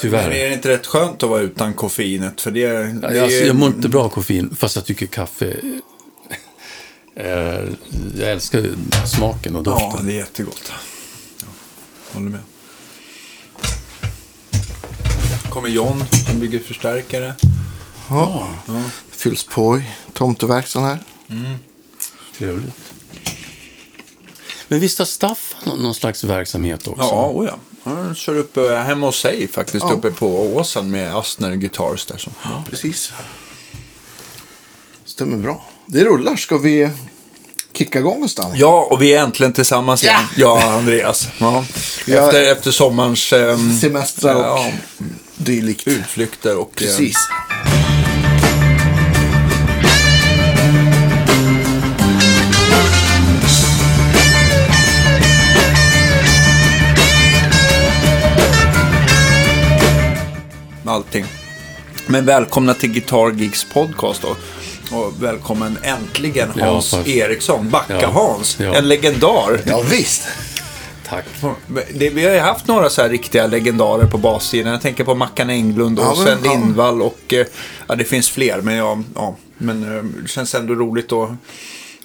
Tyvärr. Men är det inte rätt skönt att vara utan koffeinet? För det, det Ja, alltså, jag mår inte bra av koffein, fast jag tycker kaffe... Eh, jag älskar smaken och Ja, doften. det är jättegott. Ja, håller med. kommer John som bygger förstärkare. Ja. Fylls på i tomteverkstan här. Trevligt. Men visst har Staffan någon- någon slags verksamhet också? Ja, oh ja. Han kör upp eh, hemma hos sig faktiskt, Ja. uppe på Åsen med Astner Guitars där. Så. Ja. Precis. Stämmer bra. Det rullar. Ska vi kicka igång någonstans? ja, och vi är äntligen tillsammans igen. Ja, Andreas. Ja. Efter, efter sommarens ehm, Semestrar och ja, dylikt. utflykter och... eh, Precis. med allting. Men välkomna till Guitar Geeks podcast då. Och välkommen äntligen Ja, Hans tack. Eriksson, Backa-Hans. Ja. En legendar. Ja, visst. Tack. Det, vi har ju haft några så här riktiga legendarer på bassidan. Jag tänker på Mackan Englund och Ja, Sven ja. Lindvall och eh, ja, det finns fler. Men, ja, ja, men eh, det känns ändå roligt att,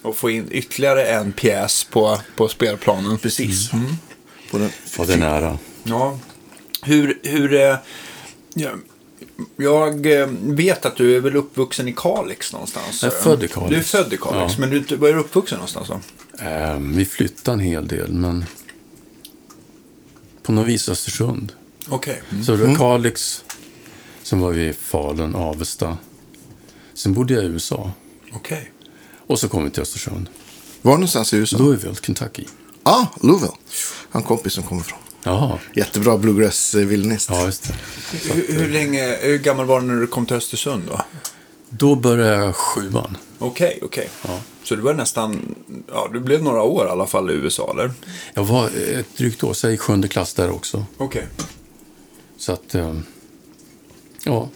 att få in ytterligare en pjäs på, på spelplanen. Precis. Mm. På den. Och det är nära. Ja. Hur, hur eh, ja, jag eh, vet att du är väl uppvuxen i Kalix någonstans? Jag är född i Kalix. Du är född i Kalix, Ja. men du, var är du uppvuxen någonstans då? Eh, vi flyttade en hel del, men på något vis Östersund. Okej. Mm. Så det var Kalix, sen var vi i Falun, Avesta. Sen bodde jag i USA. Okej. Och så kom vi till Östersund. Var någonstans i USA? Louisville, Kentucky. ah, Louisville. Han kompis som kommer från. Jaha, Jättebra bluegrass-violinist. ja just det. Hur, hur, länge, hur gammal var du när du kom till Östersund då? Då började jag sjuan. Okej, okej. Ja. Så du var nästan, ja du blev några år i alla fall i USA eller? Jag var ett drygt år, så jag gick sjunde klass där också. Okej. Så att, eh, ja.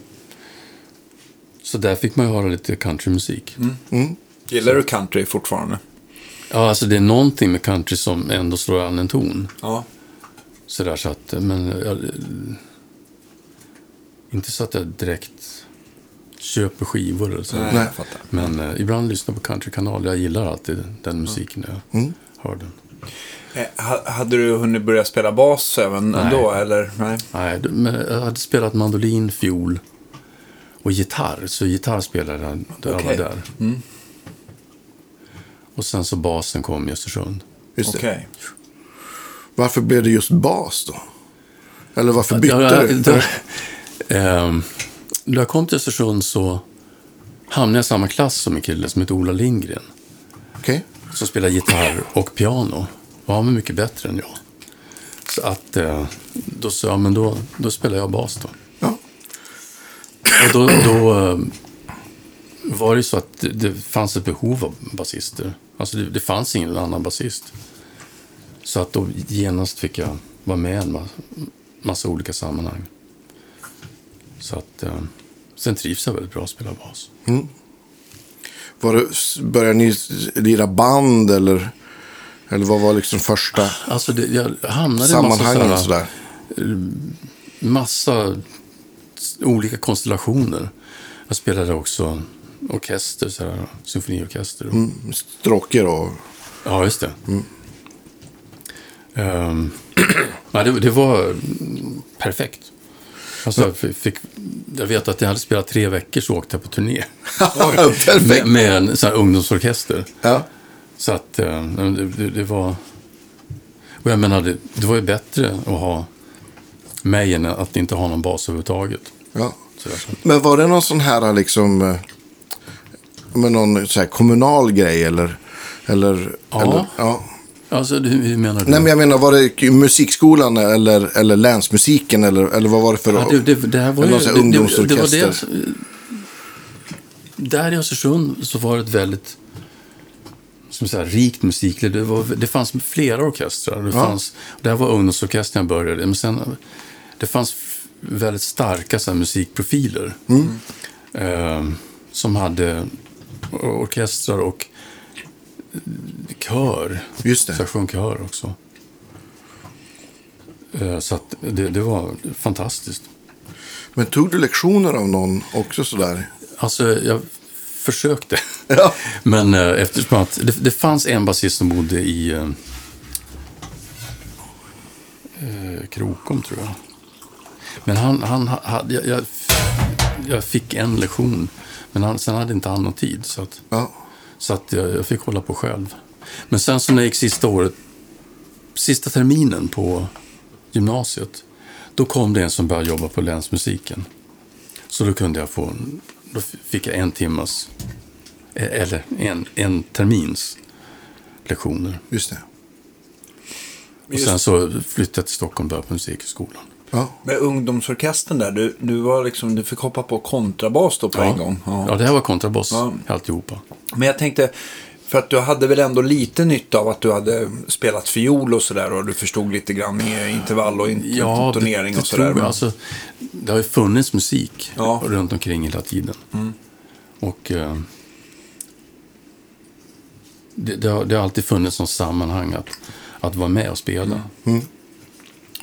Så där fick man ju höra lite countrymusik. Gillar du country fortfarande? Ja, alltså det är någonting med country som ändå slår an en ton. Ja. Sådär så att, men jag, inte så att jag direkt köper skivor eller så. Nej, jag fattar. Men eh, ibland lyssnar jag på countrykanal. Jag gillar alltid den musiken när jag hör den. Eh, ha- Hade du hunnit börja spela bas även Nej. ändå eller? Nej. Nej, men jag hade spelat mandolin, fiol och gitarr. Så gitarr spelade jag där jag var där. Och sen så basen kom i Östersund. Just det. Varför blev det just bas då? Eller varför bytte Ja, du? det- ehm, När jag kom till Östersund så hamnade jag i samma klass som en kille som heter Ola Lindgren. Okej. Som spelar gitarr och piano. Och han var mycket bättre än jag. Så att eh, då sa jag, men då, då spelar jag bas då. Ja. Och då, då eh, var det så att det, det fanns ett behov av basister. Alltså det, det fanns ingen annan basist. Så att då genast fick jag vara med i en ma- massa olika sammanhang. Så att eh, sen trivs jag väldigt bra att spela bas. Var det, började ni lira band eller, eller vad var liksom första Alltså det, jag hamnade i en massa, sammanhangen? sådär, massa olika konstellationer. Jag spelade också orkester, sådär, symfoniorkester. Mm, Stråker och... Ja, just det. Ehm, nej, det, det var perfekt. Alltså, jag, fick, jag vet att jag hade spelat tre veckor så åkte jag på turné. Perfekt. Med, med en sån här ungdomsorkester. Ja. Så att eh, det, det, det var... Och jag menar, det, det var ju bättre att ha mig än att inte ha någon bas överhuvudtaget. ja. Men var det någon sån här liksom... eh, Med någon så här kommunal grej eller... Eller, Ja. eller, ja. Alltså, det- hur menar du? Nej, men jag menar, var det musikskolan eller, eller länsmusiken? Eller, eller vad var det för... Ja, det, det, det här var ju... här det, det, det var ungdomsorkester? där i Östersund så var det ett väldigt som säga, rikt musikliv. Det, var, det fanns flera orkestrar. Det, fanns, det här var ungdomsorkestern jag började. Men sen, det fanns väldigt starka så här, musikprofiler. Mm. Eh, som hade orkestrar och kör. Just det. Så jag sjöng kör också. Eh, Så att det, det var fantastiskt. Men tog du lektioner av någon också sådär? Alltså, jag försökte. Ja. Men eh, eftersom att det, det fanns en basist som bodde i eh, eh, Krokom, tror jag. Men han, han ha- hade, jag, jag, jag fick en lektion, men han, sen hade inte han någon tid. Så att, Ja. så att jag, jag fick hålla på själv. Men sen så när jag gick sista året, sista terminen på gymnasiet, då kom det en som började jobba på länsmusiken. Så då kunde jag få, då fick jag en timmas, eh, eller en, en termins lektioner. Just det. Och sen så flyttade jag till Stockholm och började på musikhögskolan. Ja. Med ungdomsorkestern där, du, du, var liksom, du fick hoppa på kontrabas då på en gång. Ja, det här var kontrabass Ja. alltihopa. Men jag tänkte, för att du hade väl ändå lite nytta av att du hade spelat fiol och sådär och du förstod lite grann med intervall och in- Ja, tonering och sådär. jag. Alltså, det har ju funnits musik Ja. Mm. runt omkring hela tiden. Och eh, det, det, har, det har alltid funnits något sammanhang att, att vara med och spela. Mm.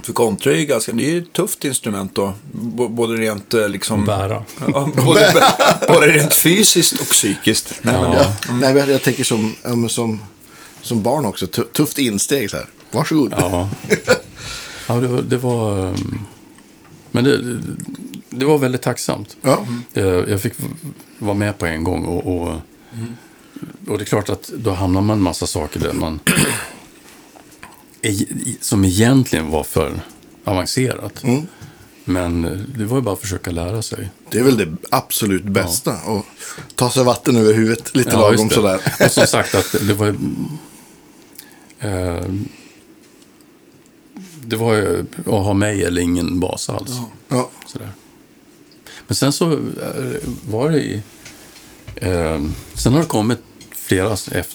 För kontra är ju ganska, det är ett tufft instrument då. B- både rent eh, liksom... Bära. Ja, både, både rent fysiskt och psykiskt. Nej, men, Ja. Ja. Nej, men jag tänker som, men som, som barn också. Tu- Tufft insteg så här. Varsågod. Ja, ja det, var- det var... ehm, Men det, det var väldigt tacksamt. Ja. Eh, Jag fick vara med på en gång och, och, och det är klart att då hamnar man en massa saker där man som egentligen var för avancerat. Men eh, det var ju bara att försöka lära sig. Det är väl det absolut bästa. Och ta sig vatten över huvudet lite Ja, lagom sådär. Och som sagt att det var. Eh, det var ju att ha mig eller ingen bas alls. Ja. Sådär. Men sen så eh, var det i... Eh, sen har det kommit flera efter,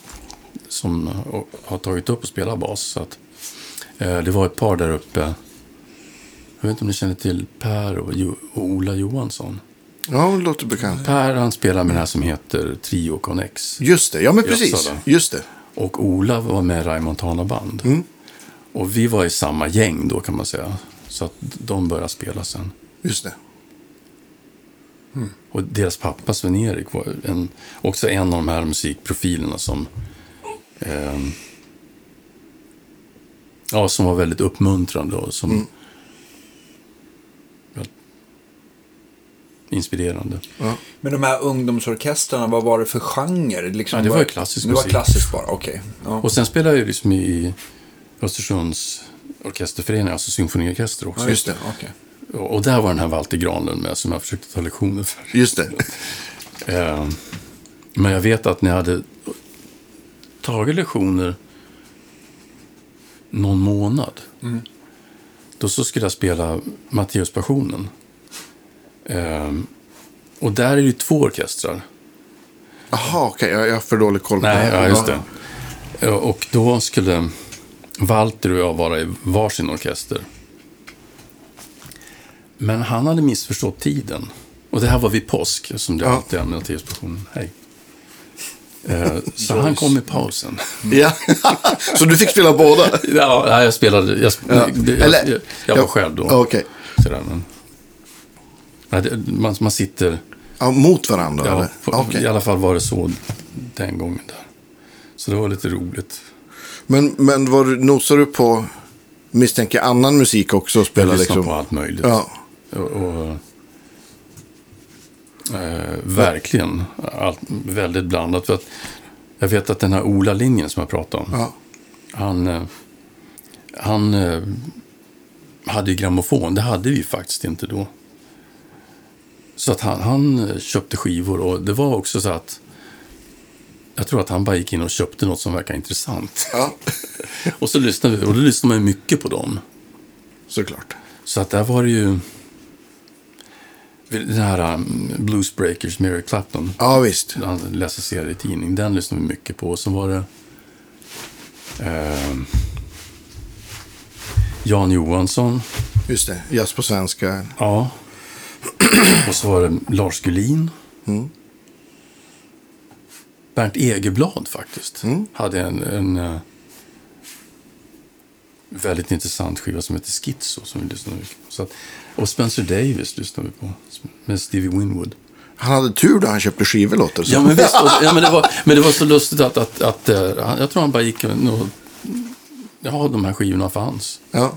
som har- tagit upp och spelat bas. Så att, det var ett par där uppe. Jag vet inte om ni känner till Per och, jo, och Ola Johansson. ja, det låter bekant. Per han spelar med den här som heter Trio Connex. Just det, ja men precis. Just det. Och Ola var med i Raymond Montana Band. Och vi var i samma gäng då kan man säga. Så att de började spela sen. Just det. Och deras pappa Sven-Erik var en, också en av de här musikprofilerna som, ehm, ja, som var väldigt uppmuntrande och som ja, inspirerande. Ja. Men de här ungdomsorkestrarna, vad var det för genre? Liksom, Ja, det var ju klassisk Det var musik. klassiskt bara, okej. Ja. Och sen spelade jag ju liksom i Östersunds orkesterförening, alltså symfoniorkester också. Ja, just det. Okej. Och där var den här Walter Granlund med som jag försökte ta lektioner för. Just det. Eh, Men jag vet att när jag hade tagit lektioner någon månad. Då så skulle jag spela Matteuspassionen. Eh, Och där är det ju två orkestrar. Jaha, okej. Jag, jag har för dålig koll på Nej, det. ja, just det. Eh, Och då skulle Walter och jag vara i varsin orkester. Men han hade missförstått tiden. Och det här var vid påsk, som det Ja. alltid är med Matteuspationen. Hej. Eh, Så han kom i pausen. Ja. Så du fick spela båda? Ja, jag spelade... Jag, Ja. jag, Eller- jag, jag var själv då. Okej. Sådär, men, man, man sitter... Ja, mot varandra? Ja, på, Okej. I alla fall var det så den gången där. Så det var lite roligt. Men, men var, du- nosade du på, misstänker annan musik också? Och Jag spela, lyssnade liksom? på allt möjligt. Ja. Och, och, eh, verkligen allt, väldigt blandat. För att jag vet att den här Ola-linjen som jag pratade om. Ja. Han, eh, han eh, hade ju grammofon. Det hade vi faktiskt inte då. Så att han, han eh, köpte skivor och det var också så att jag tror att han bara gick in och köpte något som verkade intressant. ja, Och så lyssnade vi, och då lyssnade man mycket på dem. såklart. Så att där var det ju den här um, Bluesbreakers, Mary Clapton. Ja, visst. Han läste serietidning. Den lyssnade vi mycket på. Och så var det ehm, Jan Johansson. Just det. Jazz på svenska. Ja. Och så var det Lars Gullin. Bernt Egerblad faktiskt. Hade en, en, eh, väldigt intressant skiva som heter Schizo som vi lyssnade på. Så att, och Spencer Davis lyssnade vi på med Stevie Winwood. Han hade tur då han köpte skivor låter. Ja, men visst. Och, ja, men, det var, men det var så lustigt att, att, att eh, han- jag tror han bara gick och... Ja, de här skivorna fanns. Ja.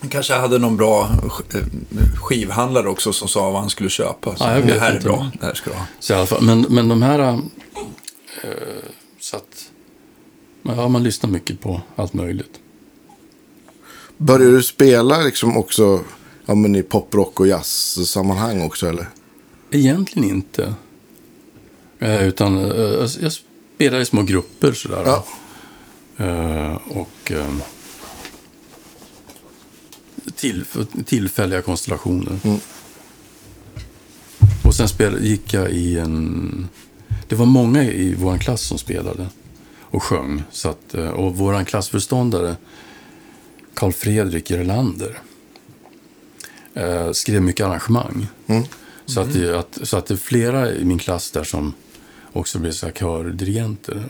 Han kanske hade någon bra sk- eh, skivhandlare också som sa vad han skulle köpa. Så Ja, jag vet det här är inte. bra, det här ska du ha. Så i alla fall, men, men de här... Eh, så att... Ja, man lyssnar mycket på allt möjligt. Började du spela liksom också ja, men i poprock och jazz-sammanhang också eller? Egentligen inte. Eh, utan eh, jag spelar i små grupper sådär. Ja. Eh, och eh, till, tillfälliga konstellationer. Mm. Och sen spel, gick jag i en... Det var många i vår klass som spelade och sjöng. Så att, eh, och vår klassföreståndare, Carl Fredrik Gerlander, eh, skrev mycket arrangemang. Mm. Så, att det, att, så att det är flera i min klass där som också blev så här kördirigenter.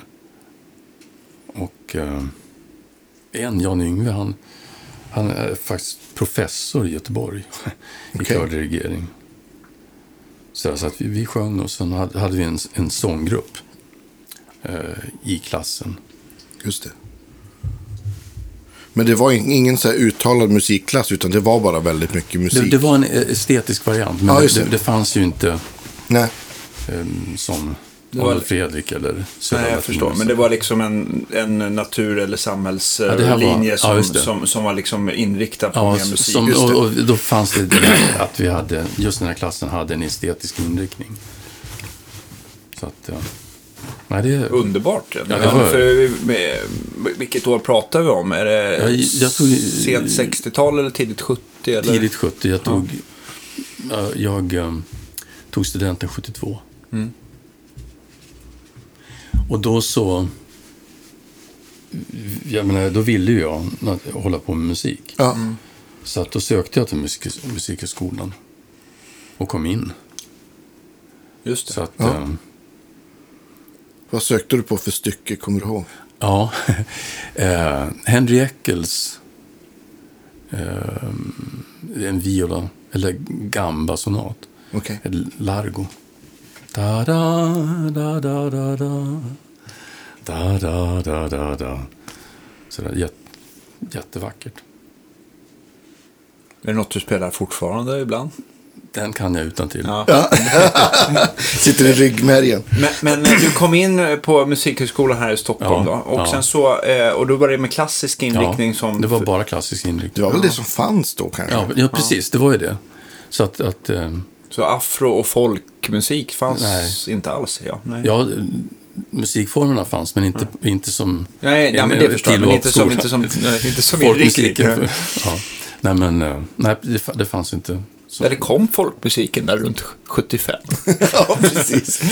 Och eh, en, Jan Yngve, han, han är faktiskt professor i Göteborg i Okej. kördirigering. Så, så att vi, vi sjöng och sen hade, hade vi en, en sånggrupp eh, i klassen. Just det. Men det var in- ingen så här uttalad musikklass utan det var bara väldigt mycket musik. Det, det var en eh, estetisk variant, men Ja, det, det. det. Fanns ju inte Nej. eh, som var- Adolf Fredrik eller Södra Nej, jag förstår. Men det var liksom en, en natur eller Ja, samhällslinje ja, som, det. som, som var liksom inriktad på Ja, mer musik. som, och, och då fanns det det att vi hade, just den här klassen hade en estetisk inriktning. Så att, ja. Nej, det. Underbart. Ja, det var- för, vilket år pratar vi om? Är det Jag- jag tog- sent 60-tal eller tidigt 70? Eller? Tidigt 70. Jag tog, ja, jag, eh, tog studenten 72. Mm. Och då så... Jag menar, då ville ju jag hålla på med musik. Ja. Så att då sökte jag till musik, Musikhögskolan. Och kom in. Just det. Så att, Ja. Vad sökte du på för stycke, kommer du ihåg? Ja, eh, Henry Eccles eh, en viola, eller gamba-sonat, Okej. ett largo. Da, da, da, da, da, da. Da, da, da, da, da. Sådär, jät, jättevackert. Är det något du spelar fortfarande ibland? Den kan jag utan till. Ja. Sitter i ryggmärgen. Men, men du kom in på Musikhögskolan här i Stockholm Ja, då. Och, ja. sen så, eh, och då var det med klassisk inriktning som... det var bara klassisk inriktning. Det var väl det som fanns då kanske? Ja, ja, precis. Det var ju det. Så att, att eh, Så afro och folkmusik fanns Nej. inte alls? Ja, nej. ja, musikformerna fanns, men inte, inte som Nej, ja, men det förstår jag. Men inte som, inte som, nej, inte som inriktning. Ja. Nej, men eh, nej, det fanns inte. Så. Det kom folkmusiken där runt 75. ja, precis.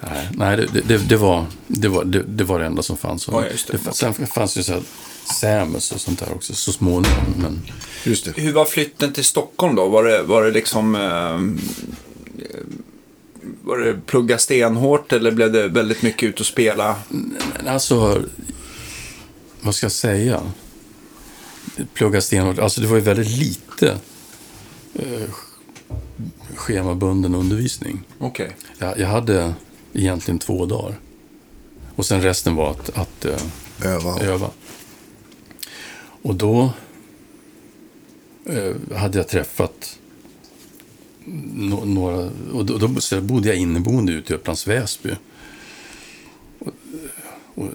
Nej, nej det, det, det, var, det, var, det, det var det enda som fanns. Ja, det. fa- Sen fanns det så här Samus och sånt där också så småningom. Men Just det. Hur var flytten till Stockholm då? Var det, var det liksom... Eh, var det plugga stenhårt eller blev det väldigt mycket ut och spela? alltså, vad ska jag säga? Plugga stenhårt. Alltså det var ju väldigt lite eh, schemabunden undervisning. Okej. Jag, jag hade egentligen två dagar. Och sen resten var att, att eh, Öva. öva. Och då eh, hade jag träffat no, några... Och då, då bodde jag inneboende ute i Upplands Väsby. Och, och,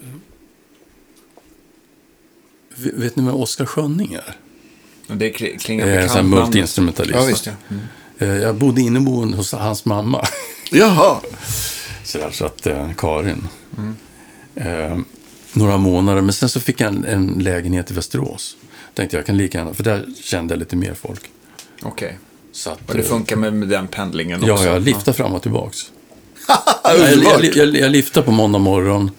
vet vet ni vem Oskar Schönning är? Det kli- klingar Eh, bekant. namn. multiinstrumentalist. Ja, visst. Ja. Mm. Eh, Jag bodde inneboende hos hans mamma. Jaha. Så, där, så att, eh, Karin. Eh, några månader, men sen så fick jag en, en lägenhet i Västerås. Tänkte jag kan lika gärna, för där kände jag lite mer folk. Okej. Så att, Och det eh, funkar med, med den pendlingen Ja, också? jag liftade fram och tillbaks. jag, jag, jag, jag, liftade på måndag morgon,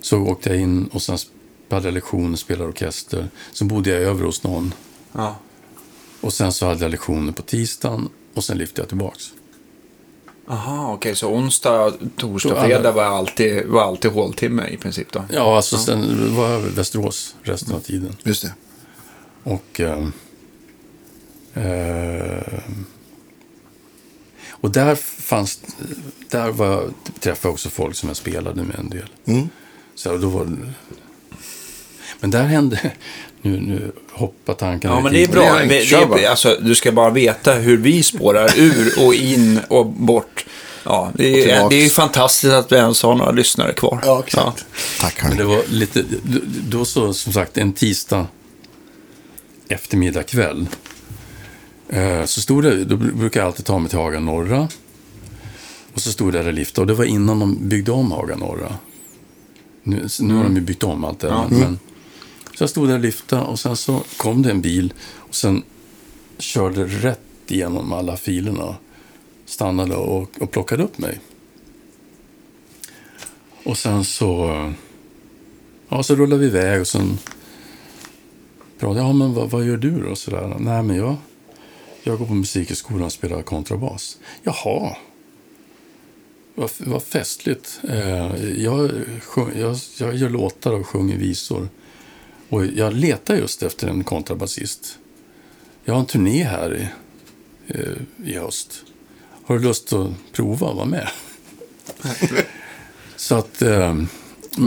så åkte jag in och sen hade jag lektioner, spelade orkester. Så bodde jag över hos någon. Ja. Och sen så hade jag lektioner på tisdagen och sen liftade jag tillbaks. Aha, okej. så onsdag, torsdag, Så fredag var alltid, var alltid håltimme i princip då? Ja, alltså sen var jag i Västerås resten av tiden. Just det. Och, eh, eh, och där fanns, där var, träffade jag också folk som jag spelade med en del. Mm. Så då var men där hände, nu, nu hoppar tankarna Ja, men det är bra. Det är- Det, bara. alltså, du ska bara veta hur vi spårar ur och in och bort. Ja, det Och är, det är fantastiskt att vi ens har några lyssnare kvar. Ja, exakt. Tack Men hörni. det var lite, då så som sagt en tisdag eftermiddag kväll. Eh, så stod det, då brukar jag alltid ta mig till Haga norra. Och så stod det där i lifta och det var innan de byggde om Haga norra. Nu, nu har de ju byggt om allt det Ja. men, men, så jag stod där och lyfte och sen så kom det en bil och sen körde rätt igenom alla filerna. Stannade och, och plockade upp mig. Och sen så, ja, så rullade vi iväg och sen pratade jag, ja men vad, vad gör du då? Så där. Nej men jag, jag går på musikhögskolan och spelar kontrabas. Jaha, vad, vad festligt. Eh, jag, sjung, jag, jag gör låtar och sjunger visor. Och jag letar just efter en kontrabasist. Jag har en turné här i, eh, i höst. Har du lust att prova att vara med? Så att, eh,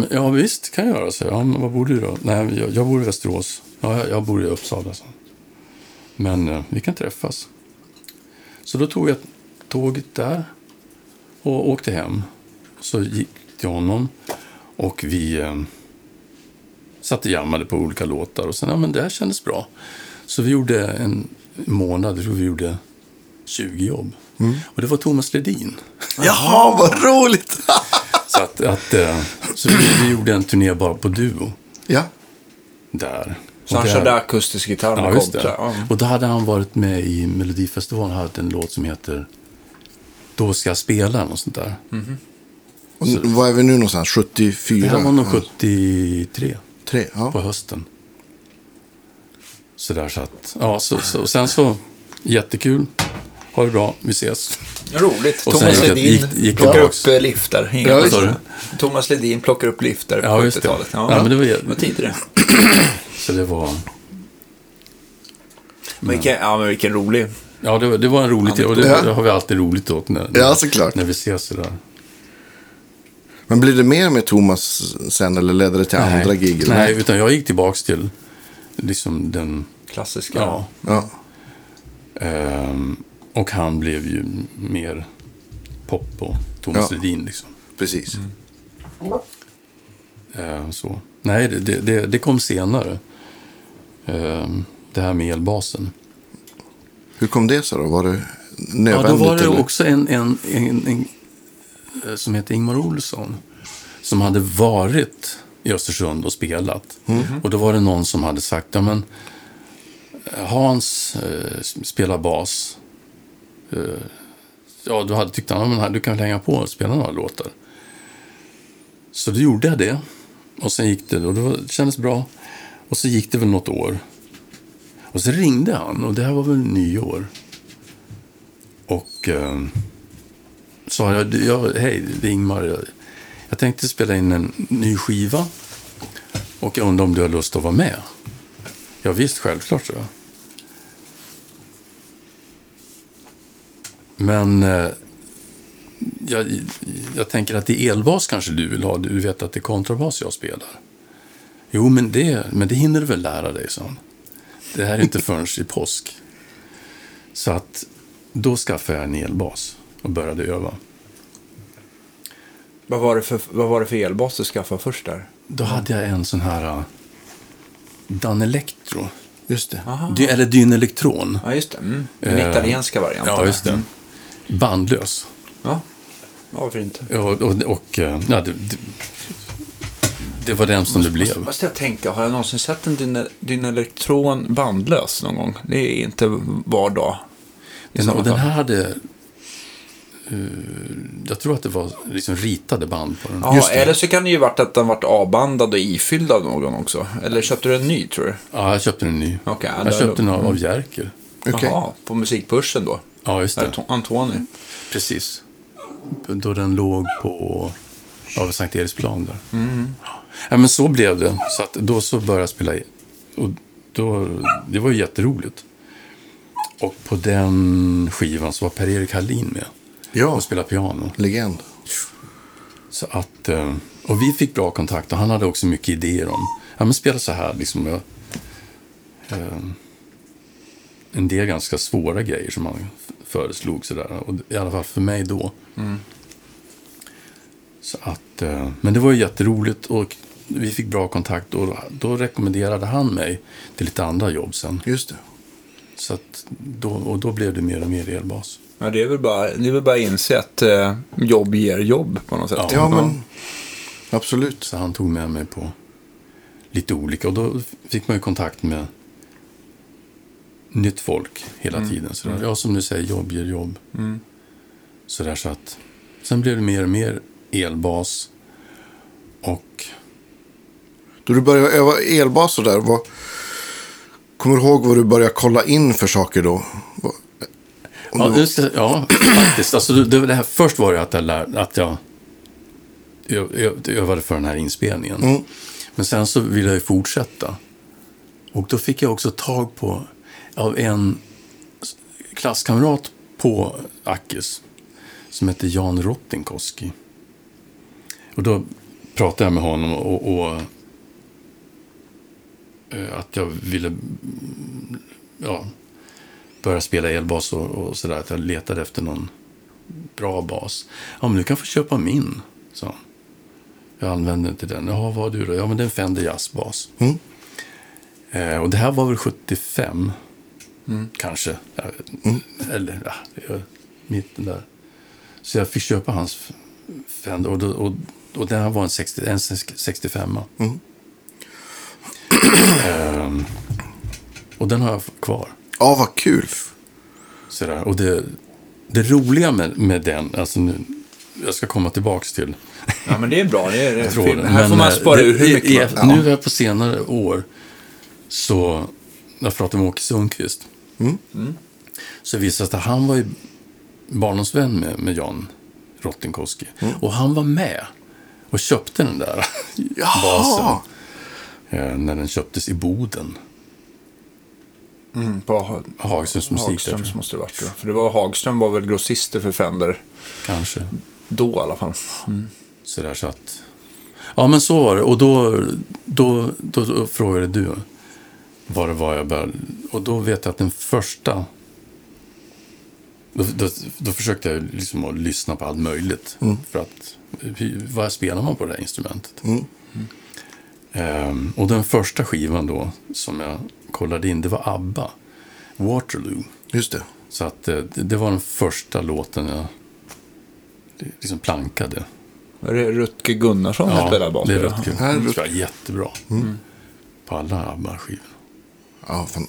ja visst kan jag göra så. Ja, men var bor du då? Nej, jag, jag bor i Västerås. Ja, jag, jag bor i Uppsala. Så. Men eh, vi kan träffas. Så då tog jag tåget där och åkte hem. Så gick till honom och vi satt och jammade på olika låtar. Och sen, ja men det här kändes bra. Så vi gjorde en månad, jag tror vi gjorde 20 jobb. Och det var Thomas Ledin. Jaha, vad roligt! Så, att, att, eh, så vi, vi gjorde en turné bara på duo ja. där. Så han körde akustisk gitarr med Ja, just kontra. det. Ja. Och då hade han varit med i Melodifestivalen och haft en låt som heter Då ska jag spela, och sånt där. Och n- var är vi nu någonstans? 74? Det här var nog Ja. 73 Tre, ja. på hösten. Så där så att, ja, så, så, och sen så, jättekul. Ha det bra, vi ses. Roligt. Och Thomas Ledin gick- gick plockar upp eh, liftar. Ja? Thomas Ledin plockar upp liftar Ja, på just det. 80-talet. Ja, men det var jä- Vad tid är det? Så det var, Men vilken, ja, men vilken rolig. ja det var, det var en rolig tid. Och det, Ja. det har vi alltid roligt åt när, Ja, såklart. när vi ses sådär. Men blir det mer med Thomas sen eller ledde det till andra gig? eller? Nej, utan jag gick tillbaks till liksom den, Klassiska. ja. Ja. Ehm, och han blev ju mer pop och Thomas Ja. Ledin liksom. Precis. Ehm, så. Nej, det, det, det, kom senare. Ehm, det här med elbasen. Hur kom det sig då? Var det Ja, nödvändigt? då var det eller? också en, en, en, en som heter Ingmar Olsson. Som hade varit i Östersund och spelat. Och då var det någon som hade sagt, ja men eh, Hans eh, spelar bas. Eh, ja, då hade tyckt han, ja, du kan väl hänga på och spela några låtar. Så då gjorde jag det. Och sen gick det, och det kändes bra. Och så gick det väl något år. Och så ringde han, och det här var väl nyår. Och eh, sa jag, jag, hej, det är Ingmar. Jag, jag tänkte spela in en ny skiva. Och jag undrar om du har lust att vara med? Ja, visst, självklart, så. Men eh, jag, jag tänker att det är elbas kanske du vill ha. Du vet att det är kontrabas jag spelar. Jo, men det, men det hinner du väl lära dig, han. Det här är inte förrän i påsk. Så att då skaffade jag en elbas och började öva. Vad, var det för, vad var det för elbas du skaffade först där? Då hade jag en sån här uh, Dan Electro. Just det. Aha. Dy, eller Dyn Elektron. Ja, just det. Mm. Den Eh, italienska varianten. Ja, just det. Mm. Bandlös. Ja. ja, varför inte? Och, och, och uh, ja, det, det, det var den som det blev. Måste jag tänka, har jag någonsin sett en Dyna- Dynelektron bandlös någon gång? Det är inte var dag. Den, och den här hade... Uh, jag tror att det var liksom ritade band på den. Ja, eller så kan det ju varit att den varit avbandad och ifylld av någon också. Eller köpte du en ny, tror du? Ja, jag köpte en ny. Ja, jag köpte den av, av Jerker. Okej. Jaha, på musikbörsen då? Ja, just det. To- Antoni. Precis. då den låg på ja, Sankt Eriksplan där. Ja, men så blev det. Så att då så började jag spela. Och då, det var ju jätteroligt. Och på den skivan så var Per-Erik Hallin med Ja, och spelade piano. legend. Så att, eh, och vi fick bra kontakt och han hade också mycket idéer om, ja men spela så här liksom. Jag, eh, en del ganska svåra grejer som han föreslog sådär. Och I alla fall för mig då. Så att, eh, men det var ju jätteroligt och vi fick bra kontakt och då rekommenderade han mig till lite andra jobb sen. Just det. Så att då, och då blev det mer och mer elbas. Ja, det är väl bara, det är väl bara att inse att eh, jobb ger jobb på något sätt. Ja. Ja, men absolut. Så han tog med mig på lite olika. Och då fick man ju kontakt med nytt folk hela tiden. Så där, Ja, som du säger, jobb ger jobb. Så där så att, sen blev det mer och mer elbas. Och Då du började öva elbas och där, vad, kommer du ihåg vad du började kolla in för saker då? Ja, just det, ja faktiskt. Alltså, det, det, här, först var det att jag, lär, att jag övade för den här inspelningen. Mm. Men sen så ville jag ju fortsätta. Och då fick jag också tag på av en klasskamrat på Akis som hette Jan Rottinkoski. Och då pratade jag med honom och, och eh, att jag ville ja, börja spela elbas och, och sådär. Att jag letade efter någon bra bas. Ja, men du kan få köpa min, sa han. Jag använde inte den. Jaha, vad har du då? Ja, men det är en Fender jazzbas. Mm. Eh, och det här var väl 75, kanske. Jag vet- Eller, ja, mitten där. Så jag fick köpa hans Fender. Och, och, och den här var en, 60, en 65 Mm. Ehm, Och den har jag kvar. Ja, vad kul. Sådär. Och det, det roliga med, med den, alltså nu, jag ska komma tillbaks till Ja, men det är bra. Det är, det är tråden. fint. Här får man eh, spara det- ur hur mycket man... Nu är jag på senare år, så när jag pratade med Åke Sundqvist, Mm. så visade det sig att han var ju barndomsvän med, med Jan Rottinkoski. Mm. Och han var med och köpte den där Jaha. basen eh, när den köptes i Boden. Mm, på Hagströms musik Hagströms måste det varit. För det var Hagström var väl grossister för Fender. kanske. Då i alla fall. Så där så att... Ja, men så var det. Och då, då, då, då frågade du vad det var jag började... Och då vet jag att den första... Då, då, då försökte jag liksom att lyssna på allt möjligt. För att... Vad spelar man på det här instrumentet? Mm. Ehm, och den första skivan då, som jag kollade in, det var ABBA. Waterloo. Just det. Så att eh, det, det var den första låten jag liksom plankade. Är det Rutger Gunnarsson som spelar bas? det är? Rutger. Han spelar jättebra. På alla ABBA-skivor. Ja, fan.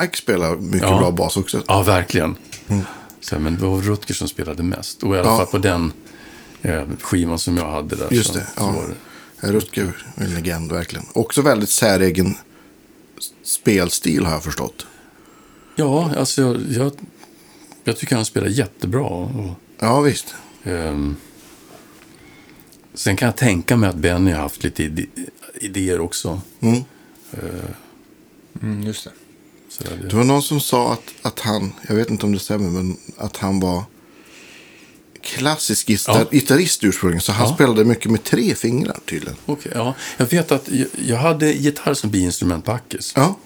Mike spelar mycket Ja. bra bas också. Ja, verkligen. Så, men det var Rutger som spelade mest. Och i alla Ja. fall på den eh, skivan som jag hade där. Just så, det, Så ja. var det. Rutger är en legend verkligen. Också väldigt säregen spelstil har jag förstått. Ja, alltså jag, jag, jag tycker han spelar jättebra. Och, Ja, visst. ehm, sen kan jag tänka mig att Benny har haft lite ide- idéer också. Mm. Mm, just det. Så där, det, Det var någon som sa att, att han, jag vet inte om det stämmer, men att han var klassisk gitar- Ja. gitarrist ursprungligen. Så han Ja. spelade mycket med tre fingrar tydligen. Okej, ja. Jag vet att jag, jag hade gitarr som biinstrument på Ackis. Ja,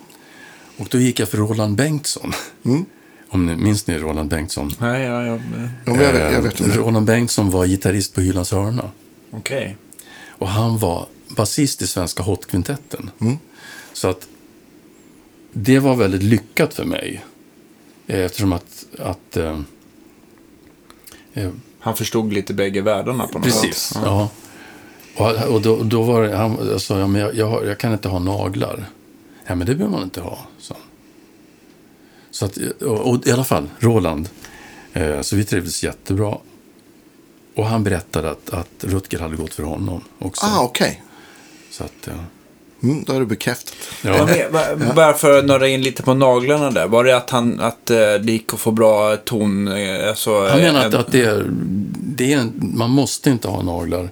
Och då gick jag för Roland Bengtsson. Mm. Om ni minns ni Roland Bengtsson? Nej, ja, ja. ja men jag, vet, jag vet Eh, inte. Roland Bengtsson var gitarrist på Hylands hörna. Okej. Och han var basist i Svenska Hot-kvintetten. Mm. Så att det var väldigt lyckat för mig. Eh, Eftersom att... att eh, eh, Han förstod lite bägge världarna på något precis, sätt. ja. Och, och då, då var det, han jag sa, ja, men jag, jag, jag kan inte ha naglar. Ja, men det behöver man inte ha, han. Så att, och, och i alla fall, Roland. Eh, så vi trivdes jättebra. Och han berättade att, att Rutger hade gått för honom också. Ah, okej. Så att, ja. Mm, då är det bekräftat. Ja. va- Bara för att nörda in lite på naglarna där. Var det att, han, att eh, det gick att få bra ton? eh, Alltså, Han menar eh, att, att det är, det är, man måste inte ha naglar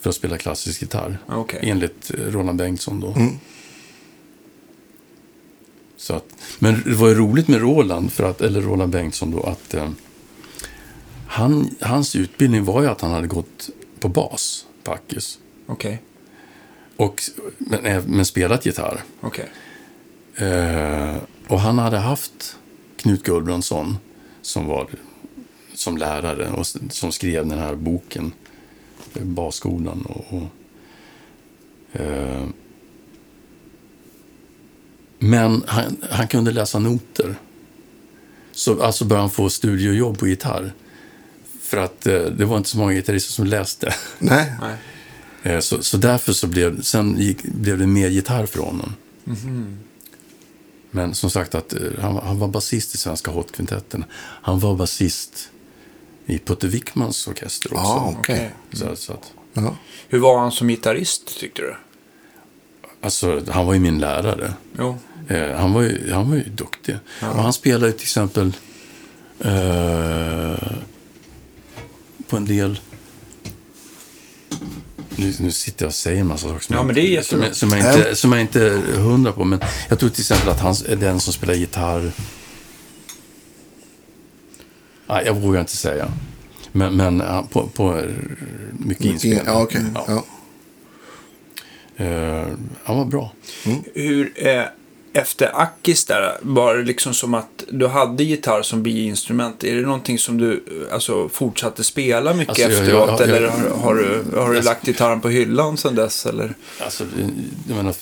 för att spela klassisk gitarr. Okej. Enligt Roland Bengtsson då. Så att, men det var ju roligt med Roland, för att, eller Roland Bengtsson då, att eh, han, hans utbildning var ju att han hade gått på bas på Ackis. Okej, Och, men, eh, men spelat gitarr. okej. Eh, och han hade haft Knut Gullbrandsson som var som lärare och som skrev den här boken, eh, Basskolan. Och, och, eh, men han, han kunde läsa noter. Så alltså började han få studiojobb på gitarr. För att eh, det var inte så många gitarrister som läste. Nej, Nej. Eh, Så, så därför så blev, sen gick, blev det mer gitarr för honom. Men som sagt, att, eh, han, var- han var basist i Svenska Hot-kvintetten. Han var basist i Putte Wickmans orkester också. Ja, okej. Så, så att, Ja. Hur var han som gitarrist, tyckte du? alltså, han var ju min lärare. Jo. Eh, han, var ju, han var ju duktig. Och han spelade ju till exempel eh, på en del... Nu, nu sitter jag och säger en massa saker som, Ja, jag, men det är jättebra. som, jag, som, jag inte, som jag inte är hundra på. Men jag tror till exempel att han är den som spelar gitarr. Nej, jag vågar inte säga. Men, men på, på mycket inspelningar. Ja, okej. Ja. Ja. Eh, han var bra. Hur, eh, efter Akis där, var det liksom som att du hade gitarr som biinstrument? Är det någonting som du alltså, fortsatte spela mycket Alltså, jag- jag- efteråt? jag- eller har, har du, har du Alltså- lagt gitarren på hyllan sedan dess? Eller? Alltså, jag menar,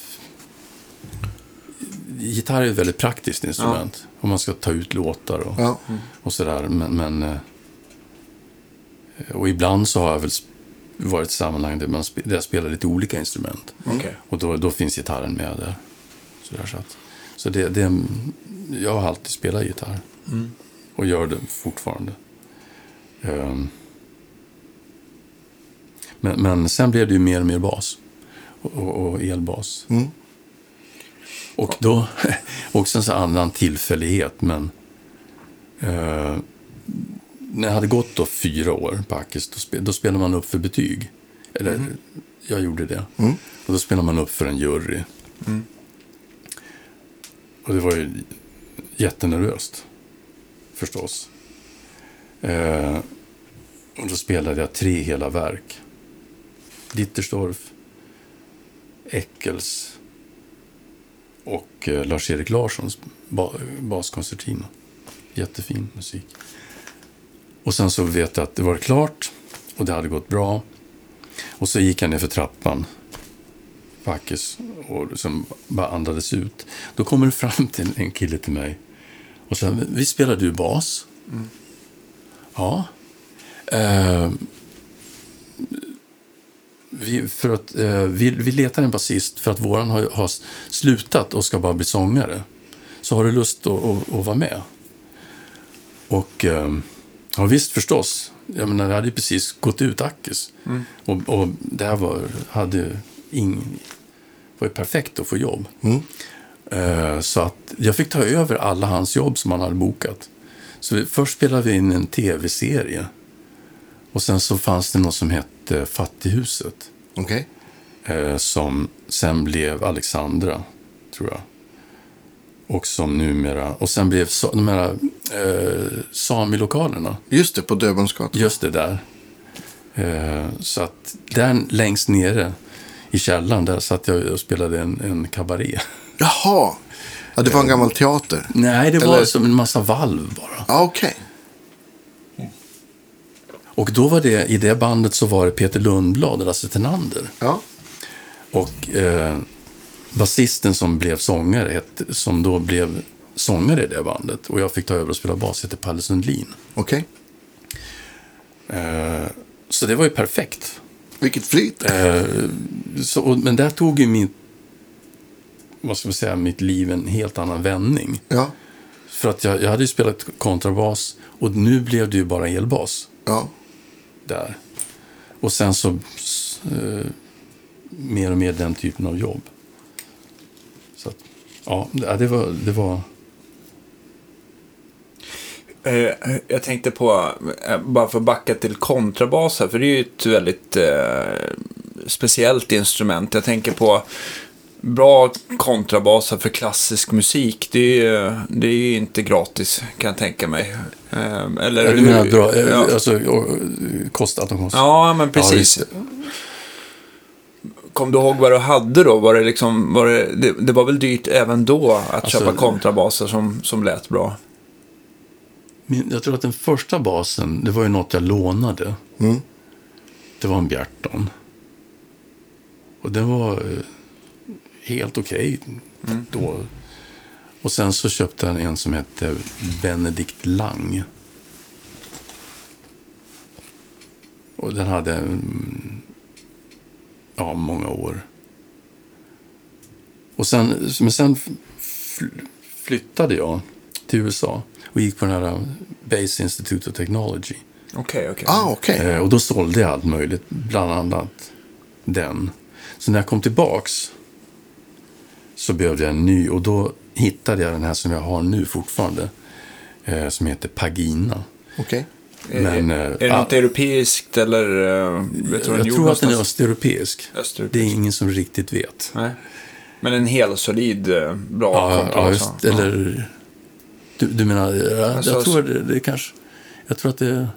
gitarr är ett väldigt praktiskt instrument. Om man ska ta ut låtar och, Ja. och sådär. Men, men, eh, och ibland så har jag väl varit i sammanhang där, man där jag spelar lite olika instrument. Okej. Och då, då finns gitarren med där. Sådär, så att, så det, det, jag har alltid spelat gitarr. Och gör det fortfarande. Ehm. men, men sen blev det ju mer och mer bas. Och, och, elbas. Mm. Och då, också en sån annan tillfällighet, men eh, när jag hade gått då fyra år på Ackes, då, spe, då spelade man upp för betyg. Eller, jag gjorde det. Mm. Och då spelade man upp för en jury. Och det var ju jättenervöst, förstås. Eh, och då spelade jag tre hela verk. Dittersdorf, Eccles och eh, Lars-Erik Larssons ba baskoncertino. Jättefin musik. Och sen så vet jag att det var klart och det hade gått bra. Och så gick jag ner för trappan, Backes, och liksom bara andades ut. Då kommer det fram till en kille till mig och säger, vi spelar du bas? Ja. Eh, vi, för att, eh, vi, vi letar en basist för att våran har, har slutat och ska bara bli sångare. Så har du lust att, att, att vara med? Och eh, ja, visst förstås. Jag menar, det hade ju precis gått ut Ackes. Och, och det här var, hade ing, var ju perfekt att få jobb. Eh, så att jag fick ta över alla hans jobb som han hade bokat. Så vi, först spelade vi in en tv-serie. Och sen så fanns det något som hette Fattighuset. Okej. Eh, som sen blev Alexandra, tror jag. Och som numera... Och sen blev så, de här eh, Sami-lokalerna. Just det, på Döbelnsgatan. Just det där. Eh, så att där längst nere i källaren, där satt jag och spelade en, en kabaré. Jaha. Ja, det var en gammal teater. Nej, det var Eller- som en massa valv bara. Ja, okej. Och då var det, i det bandet så var det Peter Lundblad och Lasse Tenander. Ja. Och eh, basisten som blev sångare, som då blev sångare i det bandet, och jag fick ta över och spela bas, hette Palle Sundlin. Okej. Eh, så det var ju perfekt. Vilket flyt. Eh, så, men där tog ju min, vad ska man säga, mitt liv en helt annan vändning. Ja. För att jag, jag hade ju spelat kontrabas och nu blev det ju bara elbas Ja. där. Och sen så eh, mer och mer den typen av jobb. Så att, ja, det var... Det var Jag tänkte på, eh, bara för att backa till kontrabas här, för det är ju ett väldigt eh, speciellt instrument. Jag tänker på bra kontrabaser för klassisk musik. Det är ju det är ju inte gratis, kan jag tänka mig. Eh, eller Ja, du menar dra, ja. alltså, och, kost, att de kostar? ja, men precis. visst. Kom du ihåg vad du hade då? Var det, liksom, var det, det, det var väl dyrt även då att Alltså- köpa kontrabaser som, som lät bra? Min, jag tror att den första basen, det var ju något jag lånade. Mm. Det var en Bjarton. Och den var eh, helt okej då. Och sen så köpte jag en som hette Benedikt Lang. Och den hade mm, ja, många år. Och sen, men sen fl- flyttade jag till USA och gick på den här Base Institute of Technology. Okej, okej. Ah, okej. Eh, och då sålde jag allt möjligt, bland annat den. Så när jag kom tillbaks så behövde jag en ny och då hittade jag den här som jag har nu fortfarande. Eh, som heter Pagina. Okej. Men, är, eh, är det något europeiskt eller vet Jag den tror att den är någonstans? östeuropeisk. Östeuropeisk. Det är ingen som riktigt vet. Nej. Men en hel solid, eh, bra Ja, ja, just, eller... Du, du menar, jag, Alltså, jag tror det, det kanske... Jag tror att det.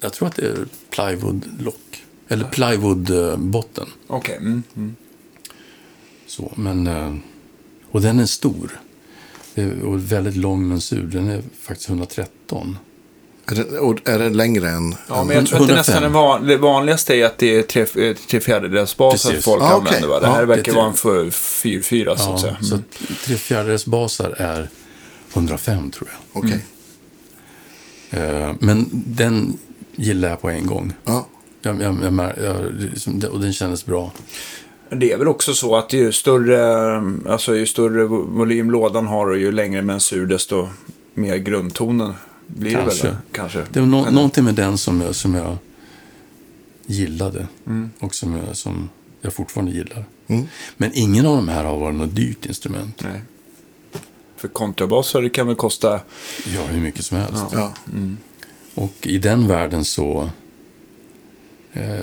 Jag tror att det är plywoodlock. Eller plywoodbotten. Okej. Mm, mm. Så, men... eh, Och den är stor. Och väldigt lång mensur. Den är faktiskt 113. Är, det, och är det längre än... Ja, men jag tror att det 105. nästan är van, det vanligaste är att det är tre, tre fjärdedels bas som Precis. folk Ah, okej. använder. Va? Det Ja, här det verkar är vara en för- fyr-fyra så att säga. så Mm. tre fjärdedels basar är 105 tror jag. Okej. Eh, Men den gillar jag på en gång. Ja. Jag, jag, jag, mär- jag, liksom, och den kändes bra. Det är väl också så att ju större, alltså ju större vo- volym lådan har och ju längre mensur desto mer grundtonen blir det Kanske. väl? Kanske. Det var Men- någonting med den som jag, som jag gillade. Mm. Och som jag, som jag fortfarande gillar. Mm. Men ingen av de här har varit något dyrt instrument. Nej. För kontrabaser det kan väl kosta... Ja, hur mycket som helst. Ja. Och i den världen så eh,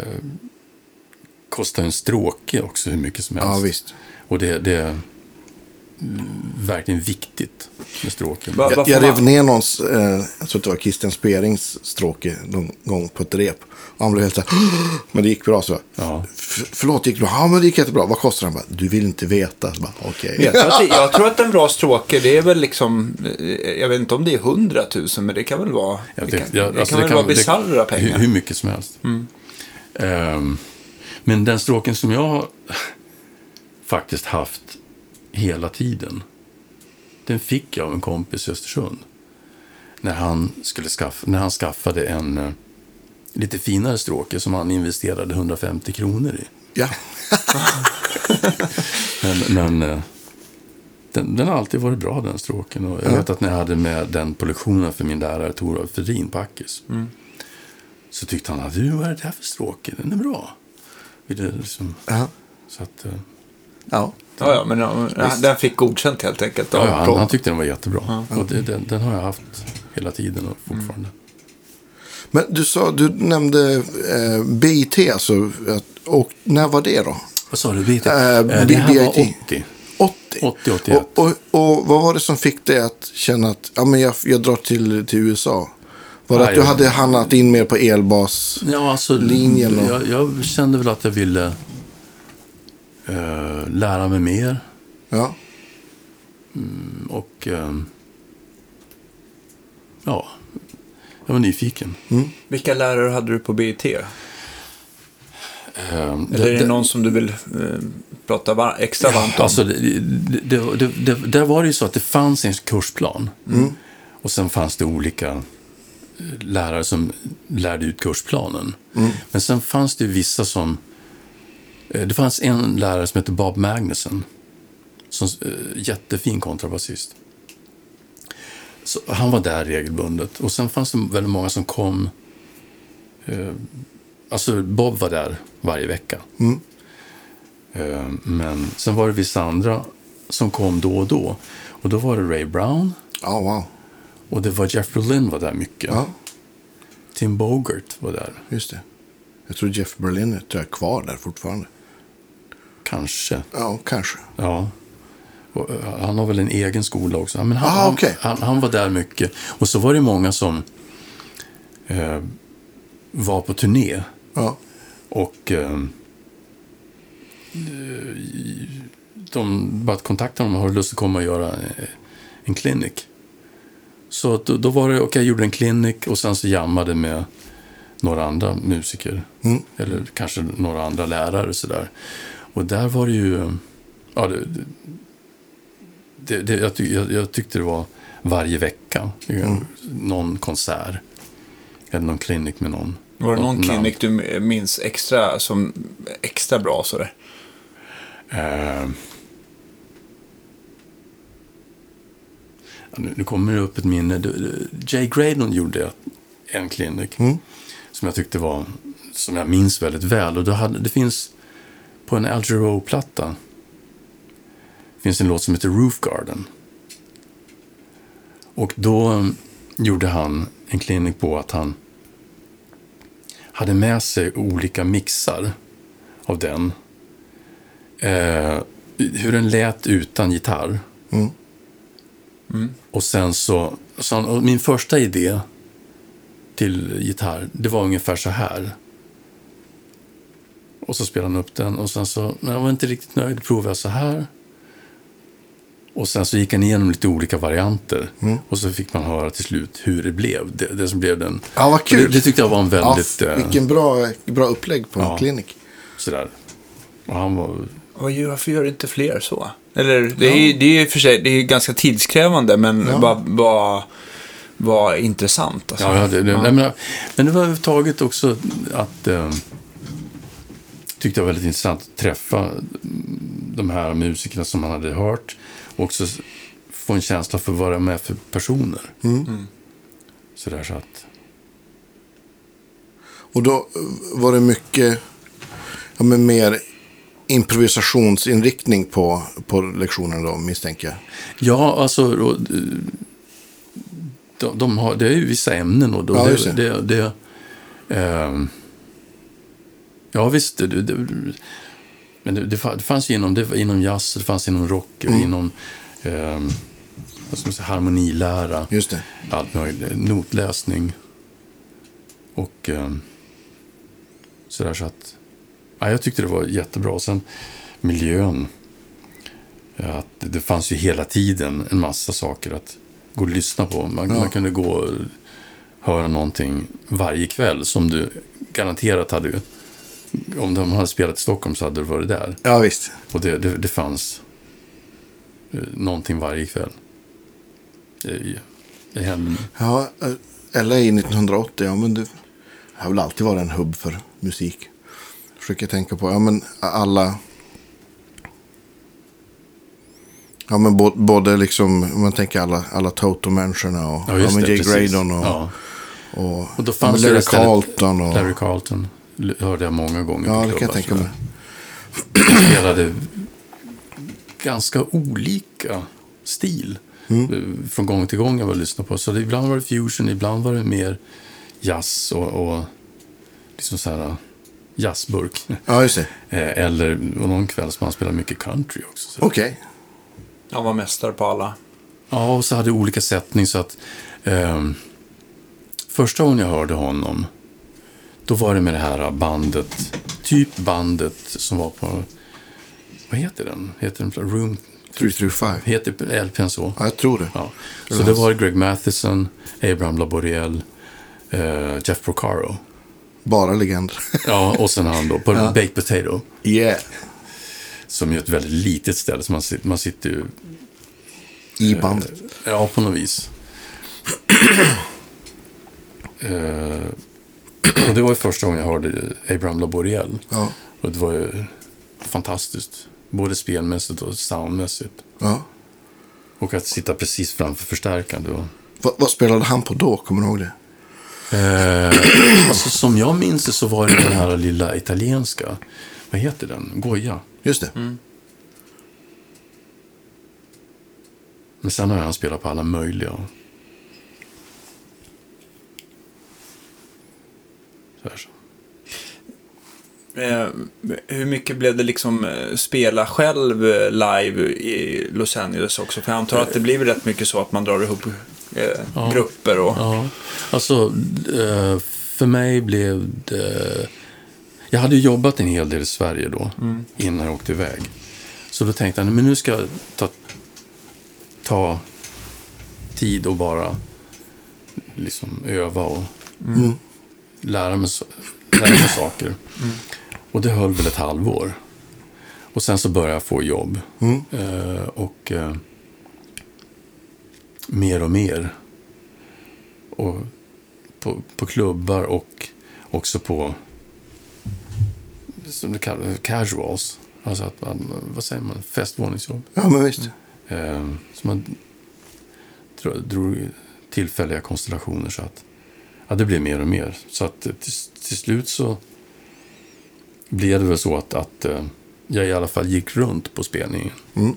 kostar en stråke också hur mycket som helst. ja, visst. Och det, det är mm, verkligen viktigt med stråken. Va- Jag, jag rev ner någons, eh, jag tror att det var Christian Sperings stråke någon gång på ett rep. Och han blev helt så här, men det gick bra så. Ja. Förlåt, det gick bra. Ja, men det gick jättebra. Vad kostar den? Bara, Du vill inte veta. Bara, Okej. Jag tror, att det, jag tror att en bra stråke, det är väl liksom, eh, jag vet inte om det är 100 000, men det kan väl vara, det kan, jag- det alltså kan väl vara bisarra hur, pengar. hur mycket som helst. Ehm, men den stråken som jag har faktiskt haft hela tiden, den fick jag av en kompis i Östersund. När han, skulle skaffa, när han skaffade en eh, lite finare stråke som han investerade 150 kronor i. Ja. Men, men eh, den, den har alltid varit bra den stråken. Och jag Ja. vet att när jag hade med den på lektionen för min lärare Torvald Fredin på Ackis. Så tyckte han att du, vad är det här för stråke? Den är bra. Liksom, Ja. så att, eh, ja. Ja, ja, men ja, den fick godkänt helt enkelt. ja, ja, han, han tyckte den var jättebra. Och det, den, den har jag haft hela tiden och fortfarande. Men du sa, du nämnde eh, BIT alltså. Och när var det då? Vad sa du? Vet Eh? Eh, det här var BIT. 80. 80? 80, 81. Och, och, och vad var det som fick dig att känna att ja, men jag, jag drar till, till USA? Var det Ja, att du ja. hade hamnat in mer på elbas? Ja, alltså, jag, jag kände väl att jag ville eh, lära mig mer. Ja. Och eh, ja, jag var nyfiken. Vilka lärare hade du på BIT? Eh, Eller är det, någon som du vill eh, prata var- extra varmt om? Alltså, det, det, det, det, det, där var det ju så att det fanns en kursplan. Och sen fanns det olika eh, lärare som lärde ut kursplanen. Men sen fanns det vissa som... eh, Det fanns en lärare som hette Bob Magnuson. Som, eh, jättefin kontrabasist. Så han var där regelbundet. Och sen fanns det väldigt många som kom... Eh, alltså Bob var där varje vecka. Eh, Men sen var det vissa andra som kom då och då. Och då var det Ray Brown Ja, wow. och det var Jeff Berlin var där mycket. Ja, Tim Bogart var där. just det. Jag tror Jeff Berlin är kvar där fortfarande. Kanske. Ja, kanske. Ja. Och, eh, han har väl en egen skola också. Men han, Ah, han- okej. han, han var där mycket. Och så var det många som eh, var på turné. Ja, Och eh, de bara kontaktade dem och har lust att komma och göra eh, en klinik. Så då, då var det, okej, jag gjorde en klinik och sen så jammade med några andra musiker. Mm. Eller kanske några andra lärare sådär. Och där var det ju, ja, det, det, det, jag, tyck, jag, jag tyckte det var varje vecka. Någon konsert. Eller någon klinik med någon. Var det någon namn. klinik du minns extra som extra bra sådär? Eh, nu, nu kommer det upp ett minne. Jay Graydon gjorde en klinik Mm. som jag tyckte var, som jag minns väldigt väl. Och då hade, det finns på en Al Jarreau-platta finns en låt som heter Roof Garden. Och då um, gjorde han en klinik på att han hade med sig olika mixar av den eh, hur den lät utan gitarr. Mm. Och sen så, så han, och min första idé till gitarr, det var ungefär så här. Och så spelade han upp den och sen så, när jag var inte riktigt nöjd, provade jag så här. Och sen så gick han igenom lite olika varianter. Och så fick man höra till slut hur det blev. Det, det som blev den. Ja, vad kul. Det, det tyckte jag var en ja väldigt... f- eh, vilken bra, bra upplägg på en Ja. klinik. sådär. Och han var... Gör- Varför gör inte fler så? Eller det är ju det är ju i och för sig det är ju ganska tidskrävande men Ja. bara, bara, bara intressant. Alltså. Ja, ja, det, det, nej, men, men det var överhuvudtaget också att... Eh, tyckte jag var väldigt intressant att träffa de här musikerna som man hade hört. Och också få en känsla för vad de är för personer. Mm. Sådär så att... Och då eh, var det mycket ja, men mer improvisationsinriktning på, på lektionen då, misstänker jag. Ja, alltså... eh, De, de har, det är ju vissa ämnen och då, Ja, det, just det, det, ehm, Ja, visst. Det, det, men det, det, fa- det fanns ju inom, det inom jazz, det fanns inom rock, Mm. inom ehm, vad ska man säga, harmonilära, Just det. allt möjligt, notläsning och ehm, sådär så att ja, jag tyckte det var jättebra. Och sen miljön, att det, det fanns ju hela tiden en massa saker att gå och lyssna på. Man, Ja. man kunde gå och höra någonting varje kväll som du garanterat hade om de hade spelat i Stockholm så hade du varit där. Ja, visst. Och det, det, det fanns eh, någonting varje kväll. Det, det hände. Ja, eh, LA 1980, ja men det har väl alltid varit en hubb för musik. Försöker tänka på, ja men alla... Ja men bo- både liksom, om man tänker alla, alla Toto-människorna och ja, men det, Jay. Graydon och, Ja. och, Och då ja, fanns men ju Larry Carlton. Och, Larry Carlton hörde jag många gånger ja, det kan jag tänka mig. spelade ganska olika stil Mm. eh, från gång till gång jag var lyssnade på. Så det, ibland var det fusion, ibland var det mer jazz och, och liksom så här jazzburk. Ja, just det. Eh, Eller och någon kväll som han spelade mycket country också. Så. Okej. Han var mästare på alla. Ja, och så hade olika sättning så att ehm, första gången jag hörde honom då var det med det här bandet, typ bandet som var på, vad heter den? Heter den Room, 335. heter LPn så? Ja, jag tror det. Ja. Så det var Greg Matheson, Abraham Laboriel, eh, Jeff Procaro. Bara legender. Ja, och sen han då på Baked Potato. yeah. Som är ett väldigt litet ställe, så man, sit- man sitter ju I bandet. Ja, på något vis. Eh, det var ju första gången jag hörde Abraham Laboriel. Ja. Och det var ju fantastiskt. Både spelmässigt och soundmässigt. ja. Och att sitta precis framför förstärkaren. Var... Vad, vad spelade han på då? Kommer du ihåg det? Eh, alltså, som jag minns det så var det den här lilla italienska. Vad heter den? Goya. Just det. Mm. Men sen har han spelat på alla möjliga. Så. Eh, hur mycket blev det liksom eh, spela själv eh, live i Los Angeles också? För jag antar att det blir rätt mycket så att man drar ihop eh, Ja. grupper och... Ja, alltså eh, för mig blev det... Jag hade ju jobbat en hel del i Sverige då, innan jag åkte iväg. Så då tänkte jag, men nu ska jag ta, ta tid och bara liksom öva och lära, mig, lära mig saker. Och det höll väl ett halvår. Och sen så började jag få jobb. Eh, och eh, mer och mer och på, på klubbar och också på som det kallas, casuals. Alltså att man, vad säger man, festvåningsjobb. Ja, men visst. Eh, så man dro- drog tillfälliga konstellationer så att ja, det blev mer och mer. Så att till, till slut så blev det väl så att, att eh, jag i alla fall gick runt på spelningen. Mm.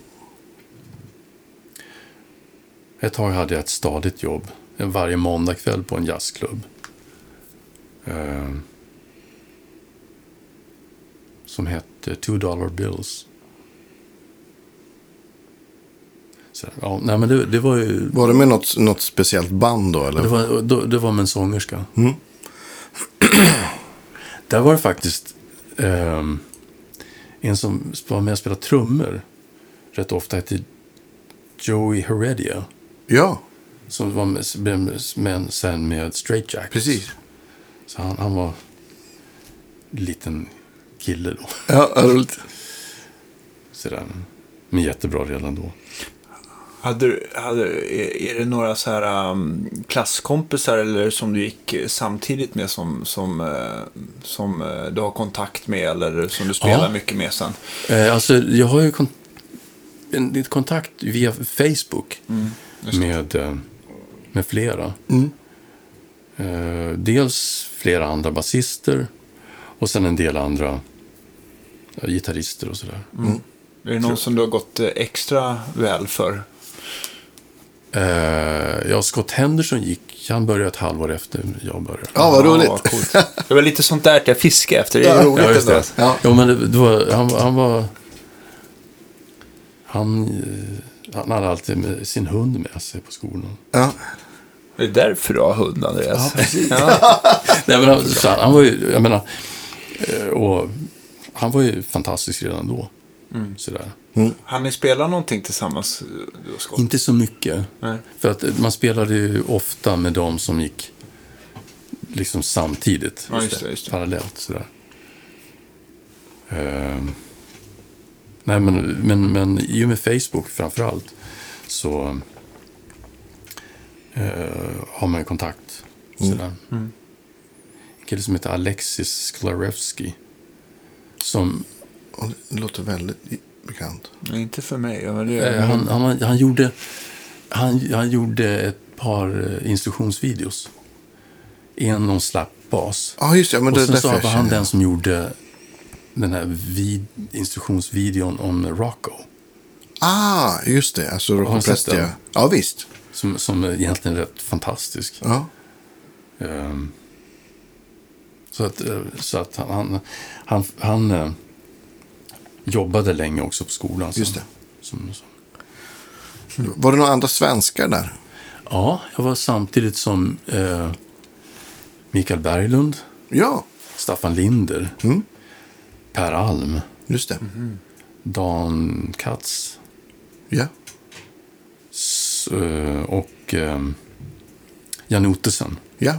Ett tag hade jag ett stadigt jobb. Varje måndagkväll på en jazzklubb. Eh, som hette Two Dollar Bills. Så, ja, nej, men det, det var ju... Var det med något, något speciellt band då? Eller? Det var, då- det var med en sångerska. Mm. Där var det faktiskt ehm, en som var med och spelade trummor rätt ofta hette Joey Heredia. Ja, Som var med, med, med, sen med Straight Jackets. precis. Så han, han var en liten kille då. Ja, roligt. Sådär. Men jättebra redan då. Hade, du- hade, är är det några så här um, klasskompisar eller som du gick samtidigt med som, som, eh, som eh, du har kontakt med eller som du spelar Ja. mycket med sen? Eh, alltså, jag har ju kon- en, en kontakt via Facebook det. med, eh, med flera. Mm. Eh, dels flera andra basister och sen en del andra gitarrister och sådär. Är det någon som du har gått extra väl för? Eh, ja, Scott Henderson gick, han började ett halvår efter jag började. Ja, vad roligt. vad coolt. Det var lite sånt där jag fiskade efter. Det är Ja, roligt Ja, just det. Ja. Jo, men det, det var, han, han var... Han, eh, han hade alltid med sin hund med sig på skolan. Ja. Det är därför du har hund, Andreas. Ja, precis. Ja. Nej, men han, han var ju, jag menar, eh, och han var ju fantastisk redan då. Sådär. Han ni spela någonting tillsammans, du och Scott? Inte så mycket. Nej. För att eh, man spelade ju ofta med de som gick liksom samtidigt. Ja, just det, just det. Parallellt sådär. Ehm, nej, men, men, men i och med Facebook framför allt så eh, har man ju kontakt. Sådär. Mm. En kille som heter Alexis Sklarevski. Som, Och Det låter väldigt bekant. Nej, Inte för mig. Det, eh, han, han, han, gjorde, han, han gjorde ett par eh, instruktionsvideos. En om slapbas. Ja, just det. Men det och är sen så var han den som gjorde den här vid, instruktionsvideon om Rocco. Ah, just det. Alltså Rocco Prestia. Ja, visst. Som, som är egentligen rätt fantastisk. Ja. Ehm, så att, eh, så att han, han, han, han jobbade länge också på skolan. Just det. Som, som, Var det några andra svenskar där? ja, jag var samtidigt som eh, Mikael Berglund, Ja, Staffan Linder, Mm. Per Alm, just det. Dan Katz Ja. s- eh, och eh, Jan Ottesen. Ja.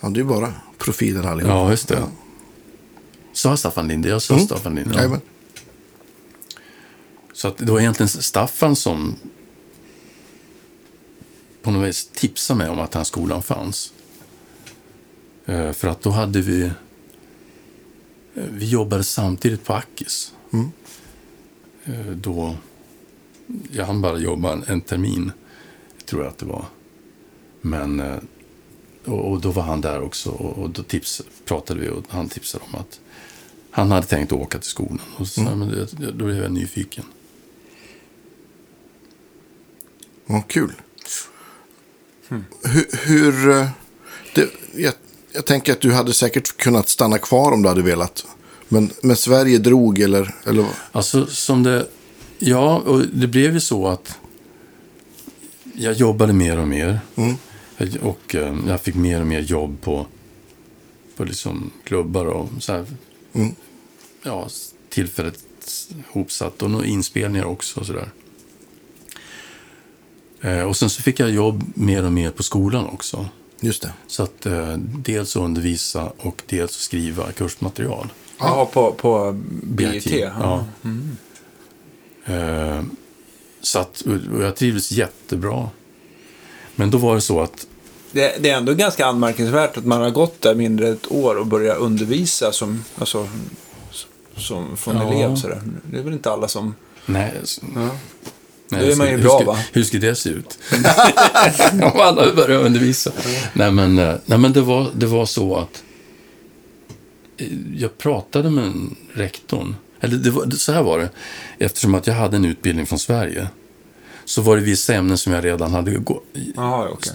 Ja, det är bara profiler allihop. Ja, just det. Ja. Sa Staffan Linder? Jag sa Mm. Staffan Linder. Jajamän. Så att det var egentligen Staffan som på något vis tipsade mig om att den här skolan fanns. Eh, För att då hade vi... eh, Vi jobbade samtidigt på Akis. Mm. Eh, Då... Jag hann bara jobba en, termin, tror jag att det var. Men... Och, och då var han där också och, och då tips, pratade vi och han tipsade om att han hade tänkt åka till skolan. Och så, men det, då blev jag nyfiken. Ja, kul. Hur... hur eh, det, jag, jag tänker att du hade säkert kunnat stanna kvar om du hade velat. Men, men Sverige drog eller... eller vad? Alltså som det... Ja, och det blev ju så att jag jobbade mer och mer. Mm. Och eh, jag fick mer och mer jobb på, på liksom klubbar och så här. Mm. Ja, tillfället hopsatt och några inspelningar också och sådär. Eh, och sen så fick jag jobb mer och mer på skolan också. Just det. Så att eh, dels undervisa och dels skriva kursmaterial. Ja, på, på BIT. Ja. Eh, så att, och jag trivdes jättebra. Men då var det så att Det, det är ändå ganska anmärkningsvärt att man har gått där mindre än ett år och börjat undervisa som, alltså, som från Ja. elev. Sådär. Det är väl inte alla som... Nej, Ja. Nej Då är man ju hur bra, ska, va? Hur skulle det se ut? Om alla börjar undervisa. Nej, men, eh, nej, men det, var, det var så att eh, jag pratade med en rektorn. Eller det var, så här var det. Eftersom att jag hade en utbildning från Sverige så var det vissa ämnen som jag redan hade gått, Jaha, okej.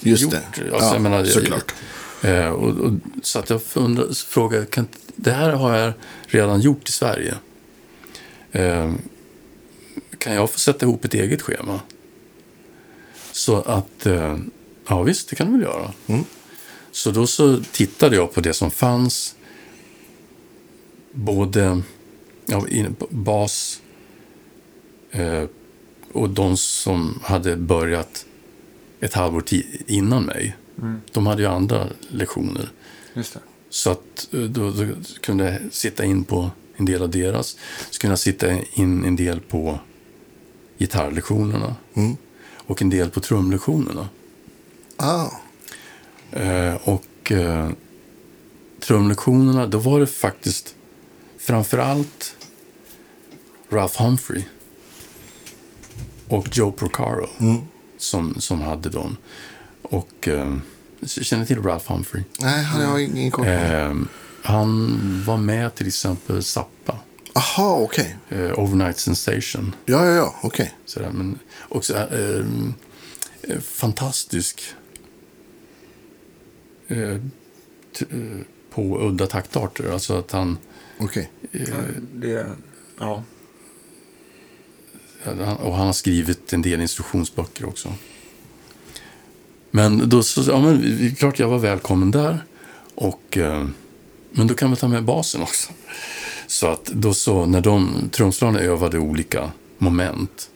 Just gjort. det. Alltså, ja, jag menar, såklart. Eh, och, och, så att jag undrar, frågade, kan, det här har jag redan gjort i Sverige. Eh, kan jag få sätta ihop ett eget schema? Så att, eh, ja visst, det kan du väl göra. Mm. Så då så tittade jag på det som fanns. Både ja, bas eh, och de som hade börjat ett halvår innan mig. De hade ju andra lektioner. Så att eh, då, då kunde jag sitta in på en del av deras. Så kunde jag sitta in en del på gitarrlektionerna. Mm. Och en del på trumlektionerna. Ah, Eh, och eh, trumlektionerna, då var det faktiskt framför allt Ralph Humphrey och Joe Procaro mm. som, som hade dem. Och eh, känner till Ralph Humphrey? nej, han har ingen koll. Eh, han var med till exempel Zappa, Aha, okej. eh, Overnight Sensation. Ja, ja, ja, okej. Sådär, men också eh, eh, fantastisk eh, t- eh, på udda taktarter. Alltså att han, Okej. Det, ja. han- och han har skrivit en del instruktionsböcker också. Men då så, ja men det klart jag var välkommen där. Och, eh, men då kan vi ta med basen också. Så att då så, när de trumslagarna övade olika moment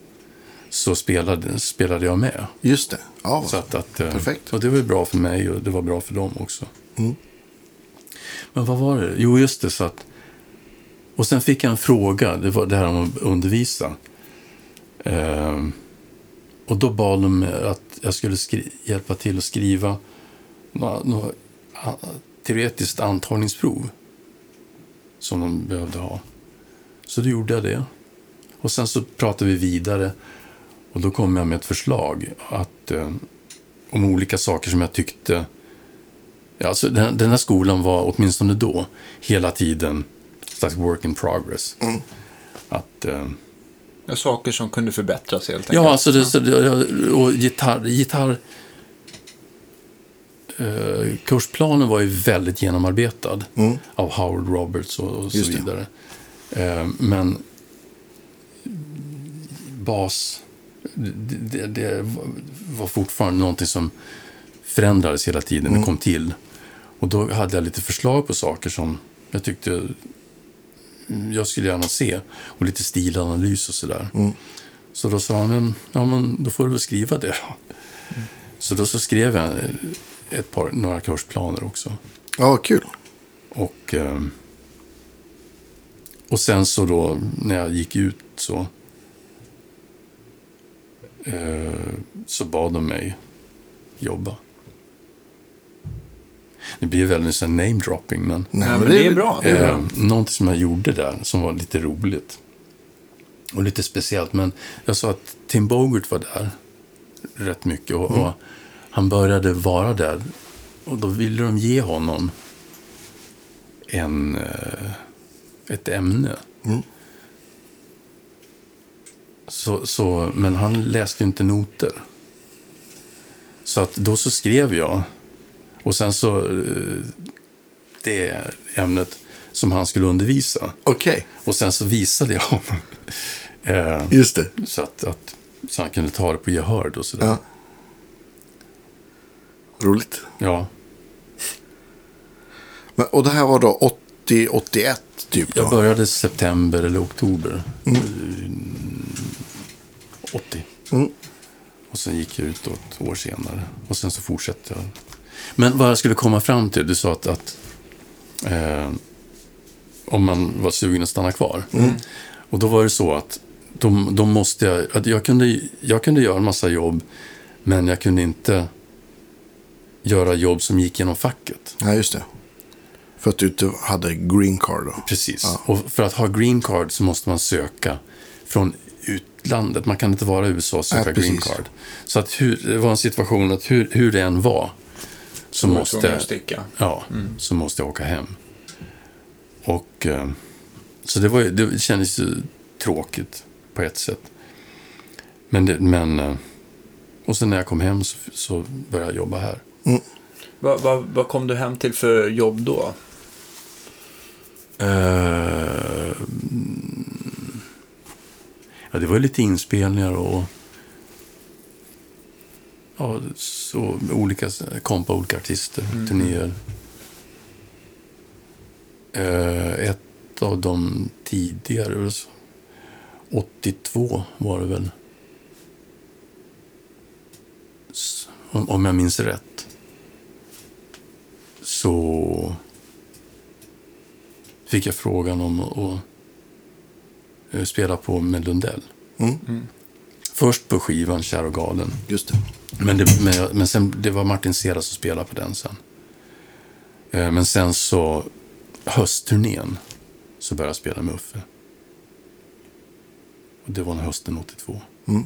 så spelade, spelade jag med. Just det. Ja, Så att, att, eh, Perfekt. Och det var bra för mig och det var bra för dem också. Mm. Men vad var det? Jo, just det. Så att, och sen fick jag en fråga. Det var det här om att undervisa. Ehm, och då bad de att jag skulle hjälpa till att skriva några, några teoretiskt antagningsprov som de behövde ha. Så då gjorde jag det. Och sen så pratade vi vidare och då kom jag med ett förslag att, eh, om olika saker som jag tyckte... Ja, alltså den, den här skolan var, åtminstone då, hela tiden slags work in progress. Mm. Att, eh, Ja, Saker som kunde förbättras helt enkelt. ja, alltså det, så och gitarr... gitarr eh, kursplanen var ju väldigt genomarbetad Mm. av Howard Roberts och, och så vidare. Eh, men bas, det, det, var fortfarande någonting som förändrades hela tiden. Mm. Det kom till. Och då hade jag lite förslag på saker som jag tyckte jag skulle gärna se. Och lite stilanalys och sådär. Mm. Så då sa han, ja, men då får du väl skriva det då. Så då så skrev jag ett par, några kursplaner också. Ja, kul. Och, eh, och sen så då när jag gick ut så, eh, så bad de mig jobba. Det blir väldigt så name-dropping, men Nej, men det är bra. Det är bra. eh, någonting som jag gjorde där som var lite roligt och lite speciellt. Men jag sa att Tim Bogert var där rätt mycket och, och han började vara där och då ville de ge honom en, eh, ett ämne. Så, så, men han läste inte noter. Så att då så skrev jag. Och sen så, eh, det ämnet som han skulle undervisa. Okej, Och sen så visade jag honom. Eh, just det. så, att, att, så han kunde ta det på gehör och sådär. Ja. Roligt. Ja. Men, och det här var då 80-81 typ? Då? Jag började september eller oktober. Mm. 80. Mm. Och sen gick jag ut ett år senare. Och sen så fortsatte jag. Men vad jag skulle komma fram till, du sa att, att eh, om man var sugen att stanna kvar. Och då var det så att då, då måste jag, att jag, kunde, jag kunde göra en massa jobb, men jag kunde inte göra jobb som gick genom facket. Ja, just det. För att du inte hade green card då? Precis. Ja. Och för att ha green card så måste man söka från utlandet. Man kan inte vara i USA och söka Nej, green card. Så att hur, det var en situation att hur, hur det än var så tvungen måste, ja, så måste jag åka hem. Och, eh, så det, var, ju- det kändes ju tråkigt på ett sätt. Men, det, men eh, och sen när jag kom hem så, så började jag jobba här. Vad vad- vad kom du hem till för jobb då? Mm, ja, det var lite inspelningar och ja, så, olika, kompa olika artister, turnéer. Eh, ett av de tidigare, väl så- 82 var det väl. Om jag minns rätt. Så fick jag frågan om att eh, spela på med Lundell. Mm. Först på skivan Kär och galen. Just det. Men, det, men, men sen, det var Martin Sera som spelade på den sen. Eh, Men sen så, höstturnén, så började jag spela med Uffe. Och det var hösten 82. Mm.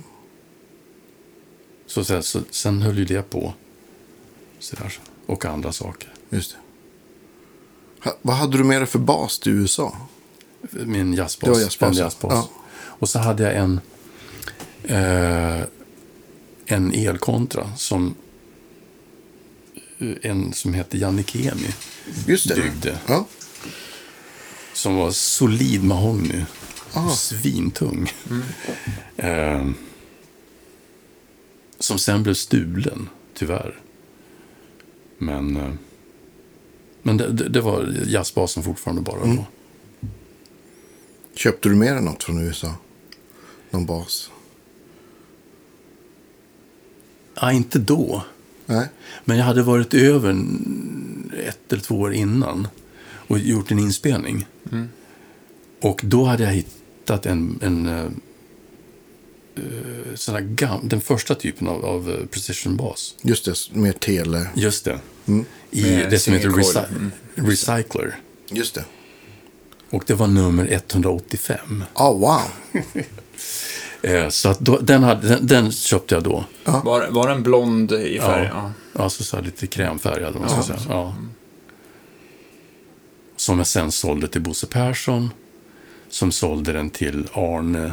Så, så, så, sen höll ju det på. Så där, och andra saker. Just det. Vad hade du med dig för bas till USA? Min jazzbas. Det var jazzbas, jazzbas. Ja. Och så hade jag en, eh, en elkontra som eh, en som hette Janne Kemi Just det. byggde. Ja. Som var solid mahogny. Ah. Svintung. Eh, som sen blev stulen, tyvärr. Men, eh, men det, det, det var jazzbasen fortfarande bara Mm. då. Köpte du med dig något från USA? Någon bas? Ja, inte då. Nej. Men jag hade varit över en- ett eller två år innan och gjort en inspelning. Och då hade jag hittat en, en eh, sån här gam, den första typen av, av eh, precision bas. Just det, mer tele. Just det. Mm. I Med det som heter reci- Mm. Recycler. Just det. Och det var nummer 185. Ah, wow. Eh, så att då, den, hade, den, den köpte jag då. Var, var den blond i färg? Ja. Ja. Alltså så här lite krämfärgad, man ska säga. Ja. Som jag sen sålde till Bosse Persson. Som sålde den till Arne.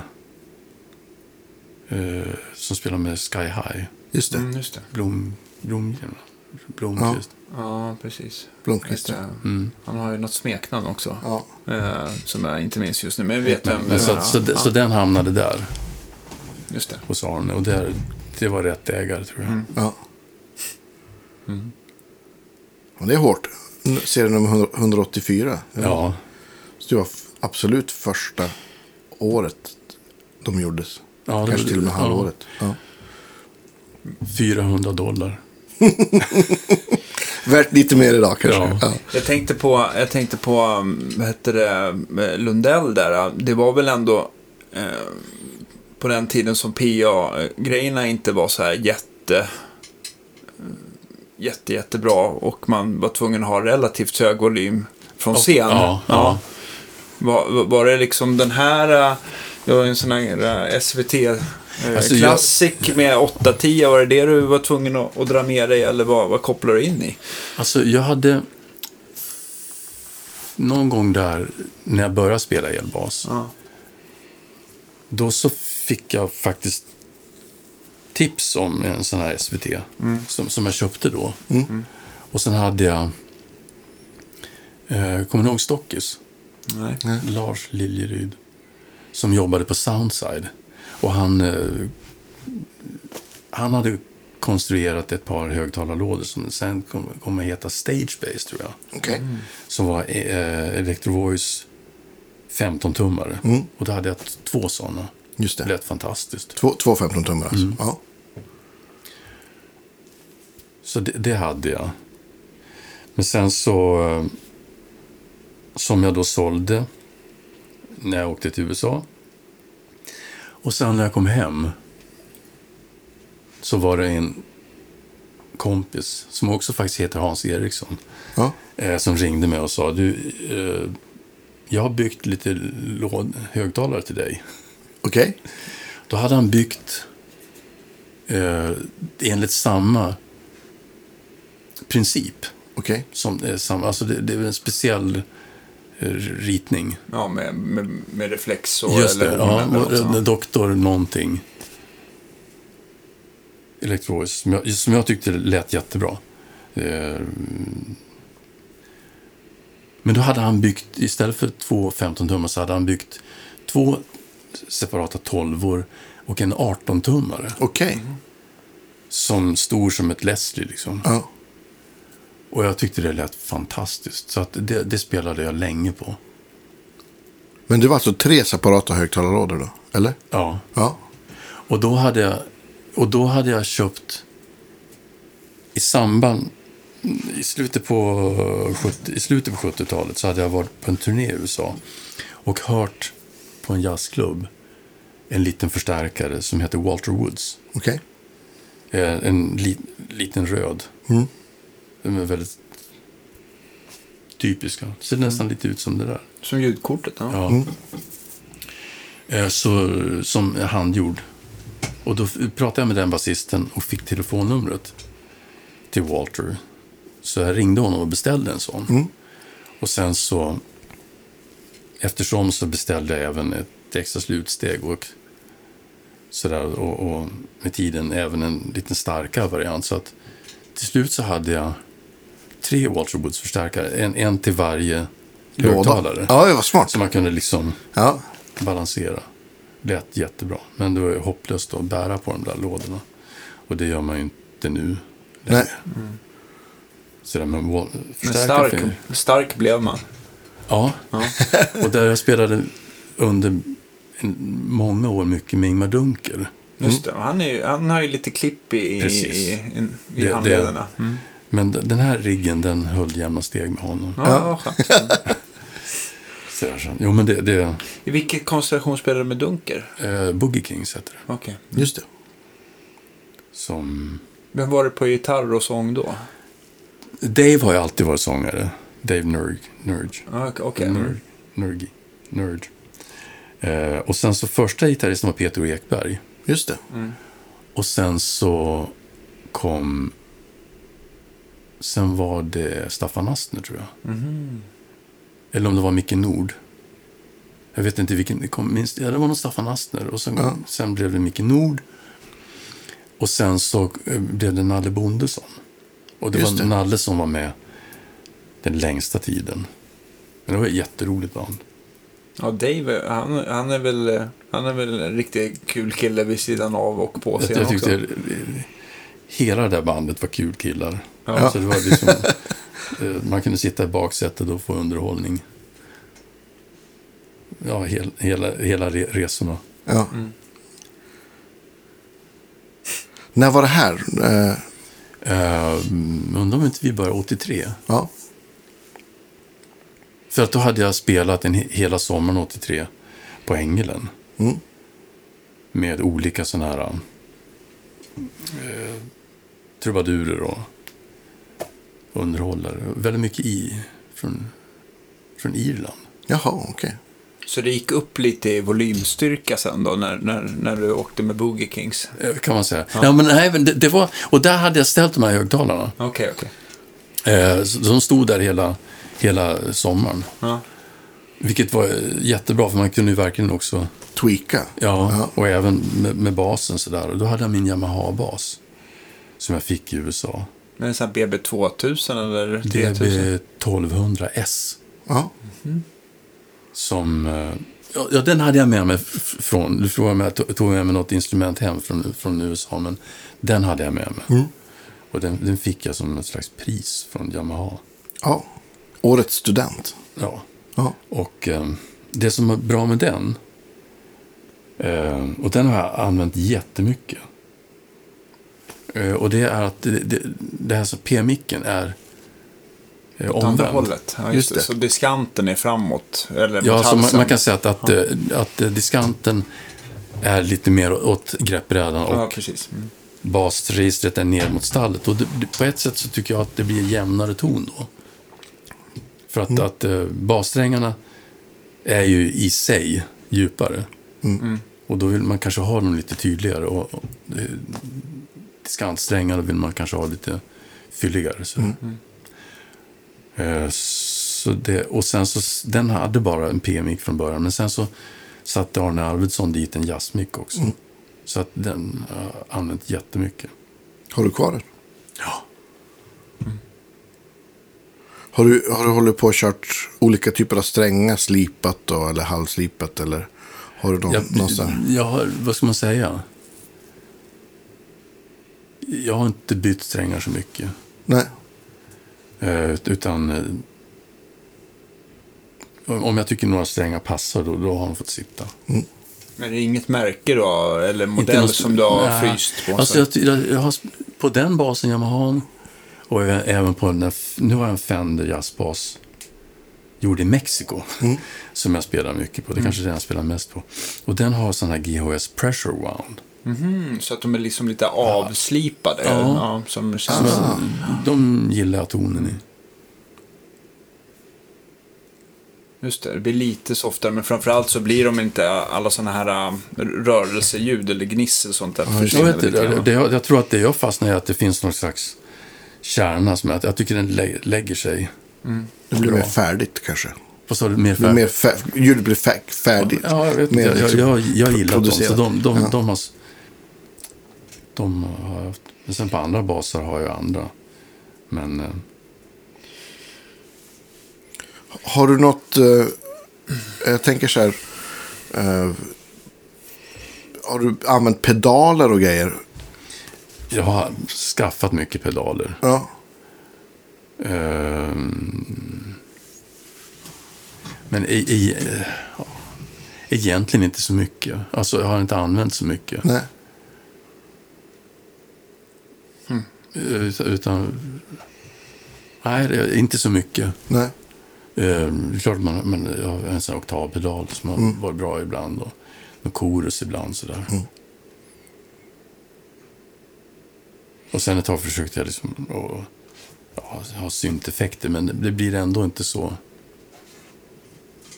Eh, som spelar med Sky High. Just det. Mm, just det. Blom, Blomgren. Blomqvist. Ja, precis. Blomqvist, ja. Mm. Han har ju något smeknamn också. Ja. Eh, som jag inte minns just nu, men jag vet vem det så, så, Ja, så den hamnade där Just det. hos Arne. Och där, det var rätt ägare tror jag. Mm. Ja. Och det är hårt. N- Serie nummer 100 184. Ja, Så det var absolut första året de gjordes. Ja, det- Kanske till och med halvåret. Ja. 400 dollar. Värt lite mer idag kanske. Ja. Ja. Jag tänkte på, jag tänkte på um, vad hette det, eh, Lundell där. Det var väl ändå eh, på den tiden som PA-grejerna inte var så här jätte, eh, jätte, jättebra och man var tvungen att ha relativt hög volym från scen. Ja, ja. Var, var- var det liksom den här, eh, det var en sån här eh, SVT eh, Alltså, jag- Classic med 8-10, var det det du var tvungen att, att dra med dig eller vad, vad kopplar du in i? Alltså, jag hade... någon gång där när jag började spela elbas, Ja. då så fick jag faktiskt tips om en sån här SVT som, som jag köpte då. Och sen hade jag, eh, kommer ni ihåg Stockis? Nej. Lars Liljeryd. Som jobbade på Soundside. Och han, eh, han hade konstruerat ett par högtalarlådor som sen kom, kom att heta Stagebase tror jag. Okej. Som var eh, Electro Voice 15-tummare. Och då hade jag två sådana. Just Det det. lät fantastiskt. Två, två 15 tummar alltså. Ja. Så det, det hade jag. Men sen så, eh, som jag då sålde när jag åkte till USA. Och sen när jag kom hem så var det en kompis som också faktiskt heter Hans Eriksson. Ja. Eh, som ringde mig och sa, du, eh, jag har byggt lite låd, högtalare till dig. Okej. Då hade han byggt eh, enligt samma princip. Okej. Som är samma, alltså det, det är en speciell eh, ritning. Ja, med, med, med reflex och Just det, eller ja, eller något eh, doktor någonting. Electrovoice, som jag, som jag tyckte lät jättebra. Eh, Men då hade han byggt, istället för två 15-tummar så hade han byggt två separata 12 och en 18-tummare. Okej. Som stor som ett Leslie liksom. Ja. Och jag tyckte det lät fantastiskt. Så att det, det spelade jag länge på. Men det var alltså tre separata högtalarlådor då? Eller? Ja. Ja. Och då hade jag, och då hade jag köpt i samband i slutet på 70, i slutet på 70-talet så hade jag varit på en turné i USA och hört på en jazzklubb en liten förstärkare som heter Walter Woods. Okej. Eh, En li, liten röd. Mm. Den är väldigt typiska. Ser nästan lite ut som det där. Som ljudkortet, ja. Ja. Eh, Så, som är handgjord. Och då pratade jag med den basisten och fick telefonnumret till Walter. Så jag ringde honom och beställde en sån. Och sen så, eftersom så beställde jag även ett extra slutsteg och sådär. Och, och med tiden även en lite starkare variant. Så att till slut så hade jag tre Walter Woods-förstärkare. En, en till varje högtalare. Ja, det var smart. Så man kunde liksom Ja. balansera. Lät jättebra. Men det var ju hopplöst att bära på de där lådorna. Och det gör man ju inte nu. Nej. Så där, men wall- Men stark, stark blev man. Ja. och där jag spelade under många år mycket med Ingmar Dunker. Just det. Han, är, ju- han har ju lite klipp i, i, Precis. i, i, handlederna. Mm. Men den här riggen, den höll jämna steg med honom. Ja, ja. Jo, men det, det I vilken konstellation spelar du med Dunker? eh, Boogie Kings heter det. Okej. Just det. Som... Vem var det på gitarr och sång då? Dave har ju alltid varit sångare. Dave Nurg. Nurg. Okej. Okay. Nerd. Nurgi. Nerd. Eh, och sen så första gitarristen var Peter Ekberg. Just det. Och sen så kom... Sen var det Staffan Astner tror jag. Mhm. Eller om det var Micke Nord. Jag vet inte vilken. Det, kom, minst, ja, det var nog Staffan Astner. Och sen, Ja. sen blev det Micke Nord. Och sen så eh, blev det Nalle Bondesson. Och det Just var det. Nalle som var med den längsta tiden. Men det var ett jätteroligt band. Ja, Dave, han, han, är väl, han är väl en riktigt kul kille vid sidan av och på Jag, scen jag tyckte också. hela det där bandet var kul killar. Ja. Så det var liksom, eh, man kunde sitta i baksätet och få underhållning. Ja, hel, hela, hela re- resorna. Ja. När var det här? Eh, Uh, undrar om inte vi började 83. ja. För att då hade jag spelat en he- hela sommaren 83 på Ängelen. Mm. Med olika sådana här uh, trubadurer och underhållare. Väldigt mycket i från, från Irland. Jaha, okej. Så det gick upp lite i volymstyrka sen då när, när, när du åkte med Boogie Kings? Eh, Kan man säga. Ja. men nej, men det, det var, och där hade jag ställt de här högtalarna. Okej, okej. Eh, så- de stod där hela, hela sommaren. Ja. Vilket var eh, jättebra, för man kunde ju verkligen också... Tweaka. Ja, Ja. och även med, med basen sådär. Och då hade jag min Yamaha-bas. Som jag fick i USA. Men en sån här BB2000 eller 3000? DB 1200S. Ja. Som... eh, Ja, ja, den hade jag med mig från... Du frågade om jag to- tog med mig något instrument hem från, från USA, men den hade jag med mig. Mm. Och den, den fick jag som ett slags pris från Yamaha. ja. Årets student. Ja. Ja. Och eh, det som är bra med den, eh, och den har jag använt jättemycket. Eh, och det är att det, det, det här som P-micken är eh, Åt andra omvänd. hållet. Ja, Just just det. Så diskanten är framåt? Eller Ja, så man, man kan säga att, att, eh, att eh, diskanten är lite mer åt greppbrädan och Ja, precis. Mm. basregistret är ner mot stallet. Och det, på ett sätt så tycker jag att det blir jämnare ton då. För att, att eh, bassträngarna är ju i sig djupare. Mm. Och då vill man kanske ha dem lite tydligare. Och, och eh, diskantsträngarna vill man kanske ha lite fylligare. Så. Eh, så det, och sen så, den hade bara en p-mick från början. Men sen så satte Arne Arvidsson dit en jazzmick också. Så att den har jag använt jättemycket. Har du kvar den? Ja. Har du, har du hållit på och kört olika typer av strängar, slipat då, eller halvslipat? Eller har du någon, Jag, någon sån här? jag har, vad ska man säga? Jag har inte bytt strängar så mycket. Nej. Eh, utan eh, om jag tycker några strängar passar, då, då har de fått sitta. Men det är inget märke då? Eller modell något- som du har Nej. fryst på? Alltså, jag, jag, jag har, på den basen Yamaha och även på den, nu har jag en Fender jazzbas gjord i Mexiko. Som jag spelar mycket på. Det är kanske är den jag spelar mest på. Och den har sån här GHS Pressure Wound. Mm, så att de är liksom lite avslipade? Ja. Ja, som känns... Så De gillar jag tonen i. Just det, det blir lite softare, men framförallt så blir de inte alla sådana här äh, rörelseljud eller gnissel och sånt där. just Jag, vet, det, grann. det, jag, jag tror att det jag fastnar i är att det finns någon slags kärna som jag, jag tycker den lä, lägger sig. Det blir Bra. mer färdigt kanske. Vad sa du? Mer Det blir mer fär, ljudet blir fär, färdigt. Ja, jag vet. Mer Jag, liksom jag, jag gillar dem. Så de, de, Ja. de, har, de har jag haft. Men sen på andra baser har jag andra. Men eh, Har du något... eh, jag tänker så här. eh, har du använt pedaler och grejer? jag har skaffat mycket pedaler. Ja. Ehm, men i, i, eh, egentligen inte så mycket. Alltså jag har inte använt så mycket. Nej. Utan, utan nej, inte så mycket. Nej. Eh, är klart man, men jag har en sån oktavpedal som har varit bra ibland. Och en chorus ibland sådär. Och sen ett tag försökte jag liksom att ja, ha synteffekter. Men det blir ändå inte så,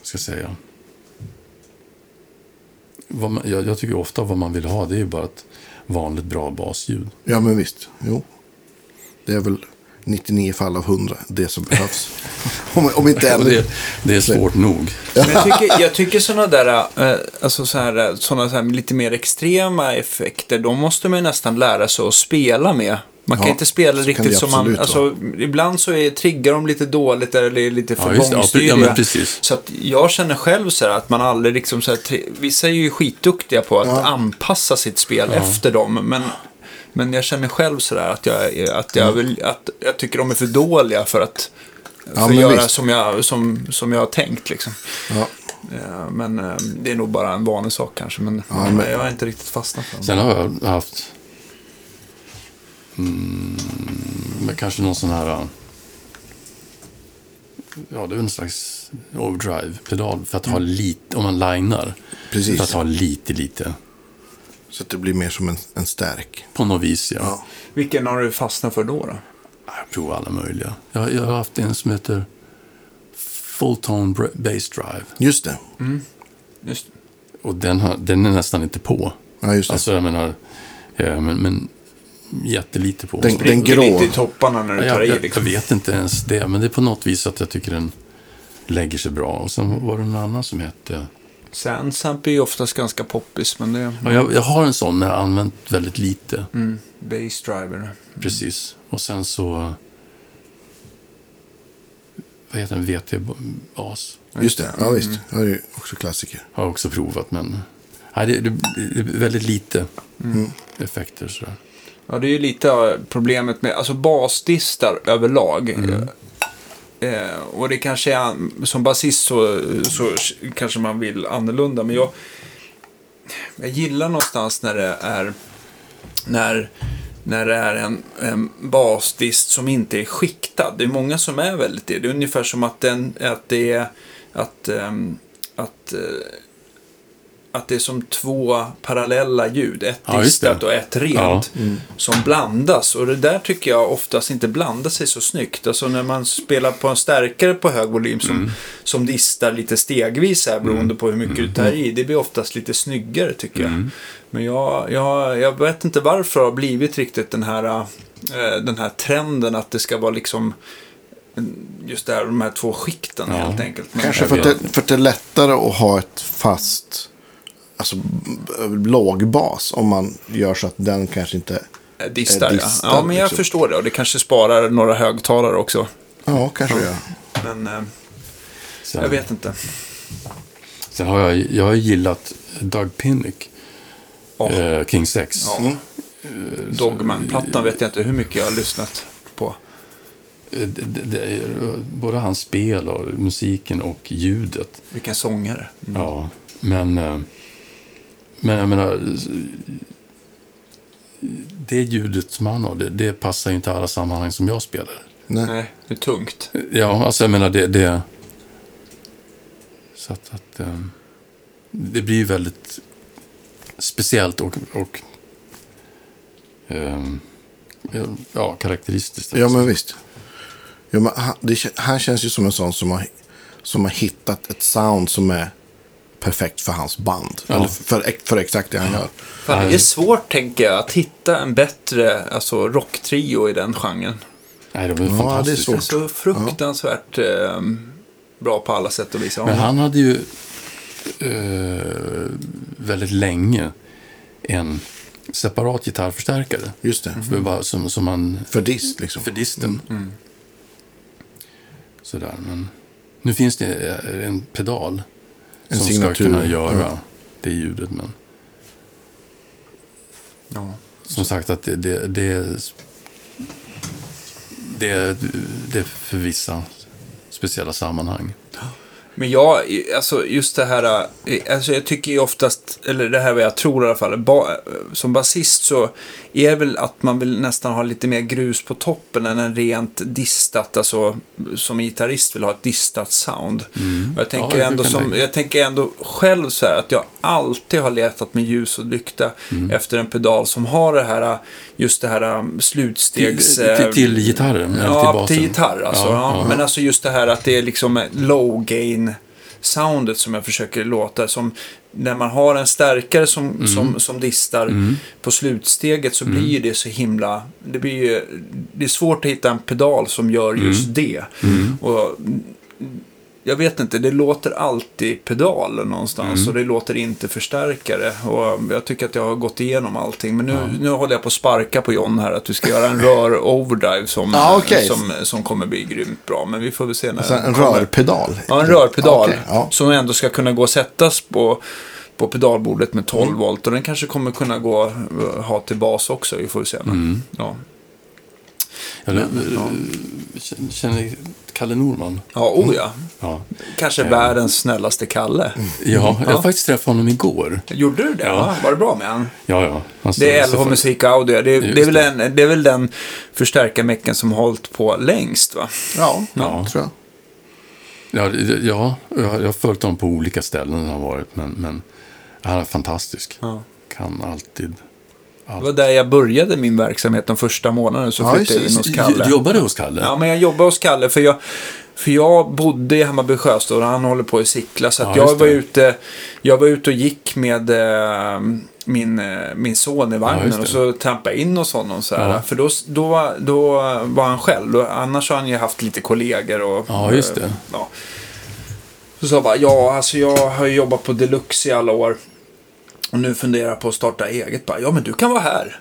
ska jag säga. Man, jag, jag tycker ofta vad man vill ha det är ju bara ett vanligt bra basljud. Ja, men visst. Jo. Det är väl 99 fall av 100 det som behövs. om, om inte ännu. det, det är svårt nog. Jag tycker, jag tycker sådana där, eh, alltså så här, eh, såna så här lite mer extrema effekter, de måste man ju nästan lära sig att spela med. Man kan Ja, inte spela riktigt som man, alltså ibland så är, triggar de lite dåligt eller är lite för Ja, bångstyriga. ja. Så att jag känner själv så här att man aldrig liksom så här, vissa är ju skitduktiga på att anpassa sitt spel efter dem, men men jag känner själv sådär att jag, att jag, vill, att jag tycker de är för dåliga för att, för Ja, göra visst. som jag, som, som jag har tänkt. Liksom. Ja. Ja, men eh, det är nog bara en vanlig sak kanske. Men, Ja, men- jag har inte riktigt fastnat för det. Sen har jag haft mm, kanske någon sån här... Ja, det är en slags overdrive-pedal för att ha lite, om man linar. Precis. För att ha lite, lite. Så att det blir mer som en, en stärk. På något vis, ja. Ja. Vilken har du fastnat för då? då? Jag provar alla möjliga. Jag, jag har haft en som heter Full Tone Bass Drive. Just det. Just, Och den, har, den är nästan inte på. Ja, just det. Alltså jag menar, eh, men, men jättelite på. Den- den grå. lite i topparna när du tar jag, i jag, jag liksom. vet inte ens det, men det är på något vis att jag tycker den lägger sig bra. Och sen var det en annan som hette... Sandsamp är ju oftast ganska poppis, men det Ja, jag, jag har en sån, men jag har använt väldigt lite. mm, bass driver. Precis. Och sen så... Vad heter den? VT-bas. Just det, ja visst. Det är ju också klassiker. Har jag också provat, men... Nej, det, det, det är väldigt lite effekter sådär. Ja, det är ju lite problemet med alltså basdistar överlag. Eh, och det kanske är, som basist så, så kanske man vill annorlunda. Men jag, jag gillar någonstans när det är, när, när det är en, en basdist som inte är skiktad. Det är många som är väldigt det. Det är ungefär som att, den, att det är att, ehm, att eh, att det är som två parallella ljud. Ett Ja, distat och ett rent. Som blandas. Och det där tycker jag oftast inte blandar sig så snyggt. Alltså när man spelar på en stärkare på hög volym som, Mm. som distar lite stegvis här beroende på hur mycket du tar i. Det blir oftast lite snyggare tycker jag. Mm. Men jag, jag, jag vet inte varför det har blivit riktigt den här, eh, den här trenden att det ska vara liksom just det här, de här två skikten Ja. helt enkelt. Men, Kanske för att, det, för att det är lättare att ha ett fast alltså, b- låg bas om man gör så att den kanske inte... Eh, Distar, Eh, ja. distar, Ja, men jag liksom. förstår det. Och det kanske sparar några högtalare också. Ja, kanske det gör. Men eh, Sen, jag vet inte. sen har jag, jag har gillat Doug Pinnick, Ja. eh, King 6. Ja. Dogman-plattan vet jag inte hur mycket jag har lyssnat på. Eh, Det, det, det är, både hans spel och musiken och ljudet. Vilken sångare. Mm. Ja, men, eh, men jag menar, det ljudet som han har, det, det passar ju inte alla sammanhang som jag spelar. Nej. Nej, det är tungt. Ja, alltså jag menar det... det så att, att eh, det blir ju väldigt speciellt och, och eh, ja, karaktäristiskt. Ja, men visst. Ja, men han, det, han känns ju som en sån som har, som har hittat ett sound som är perfekt för hans band. Ja. Eller för, för, exakt det han gör. Fan, det är svårt, tänker jag, att hitta en bättre alltså, rocktrio i den genren. Nej, de är Ja, det är fantastiska. Det är så fruktansvärt eh, bra på alla sätt och vis. Men han hade ju eh, väldigt länge en separat gitarrförstärkare. Just det. För bara, som, som man, För dist liksom. för disten. Sådär, men nu finns det en pedal En som signatur. ska kunna göra Ja. det ljudet. Men Ja. som sagt, att det, det, det, är- det, det är för vissa speciella sammanhang. Men jag, alltså just det här, eh, alltså jag tycker ju oftast, eller det här vad jag tror i alla fall, ba, som basist så är väl att man vill nästan ha lite mer grus på toppen än en rent distat, alltså som gitarrist vill ha ett distat sound. Och jag, tänker Ja, ändå som, jag tänker ändå själv så här att jag alltid har letat med ljus och lykta Mm. efter en pedal som har det här, just det här um, slutstegs... Till, eh, till, till gitarren? Ja, till basen? till gitarr alltså. Ja, ja. Men alltså just det här att det är liksom low gain soundet som jag försöker låta. Som när man har en stärkare som, Mm. som, som distar på slutsteget så blir ju det så himla... Det, blir ju, det är svårt att hitta en pedal som gör Mm. just det. Och jag vet inte, det låter alltid pedal någonstans Mm. och det låter inte förstärkare. Och jag tycker att jag har gått igenom allting. Men nu, nu håller jag på att sparka på John här att vi ska göra en rör overdrive som, Ja, okej. som, som kommer bli grymt bra. Men vi får väl se när Alltså, en rörpedal. Ja, en rörpedal. Okej, ja. Som ändå ska kunna gå och sättas på, på pedalbordet med 12 Mm. volt. Och den kanske kommer kunna gå ha till bas också. Vi får se. Mm. Ja. Känner Kalle Norman. ja, oh ja. Ja, Kanske Ja. världens snällaste Kalle. ja jag Ja. har faktiskt träffat honom igår. Gjorde du det? Ja. va? Var det bra med han? Ja, ja. Han Det är LH Musik Audio. Det det är, väl, det. en, det är väl den förstärkarmecken som har hållit på längst va? Ja, Ja. tror jag. Ja, ja, jag har jag har följt honom på olika ställen han har varit, men, men han är fantastisk. Ja. Kan alltid. Det var där jag började min verksamhet de första månaderna. Så Ja, flyttade jag in hos. Kalle. Du jobbade hos Kalle? Ja, men jag jobbade hos Kalle för jag, för jag bodde i Hammarby Sjöstad och han håller på i Sickla. Så att Ja, jag var det. ute, jag var ute och gick med, eh, min, eh, min son i Ja, vagnen det. och så trampade jag in hos honom. Så här, Ja. För då, då, var- då var han själv. Annars har han ju haft lite kollegor. Och, Ja, just det. eh, Ja. Så sa jag bara, ja alltså jag har ju jobbat på Deluxe i alla år. Och nu funderar jag på att starta eget. Bara, ja men du kan vara här.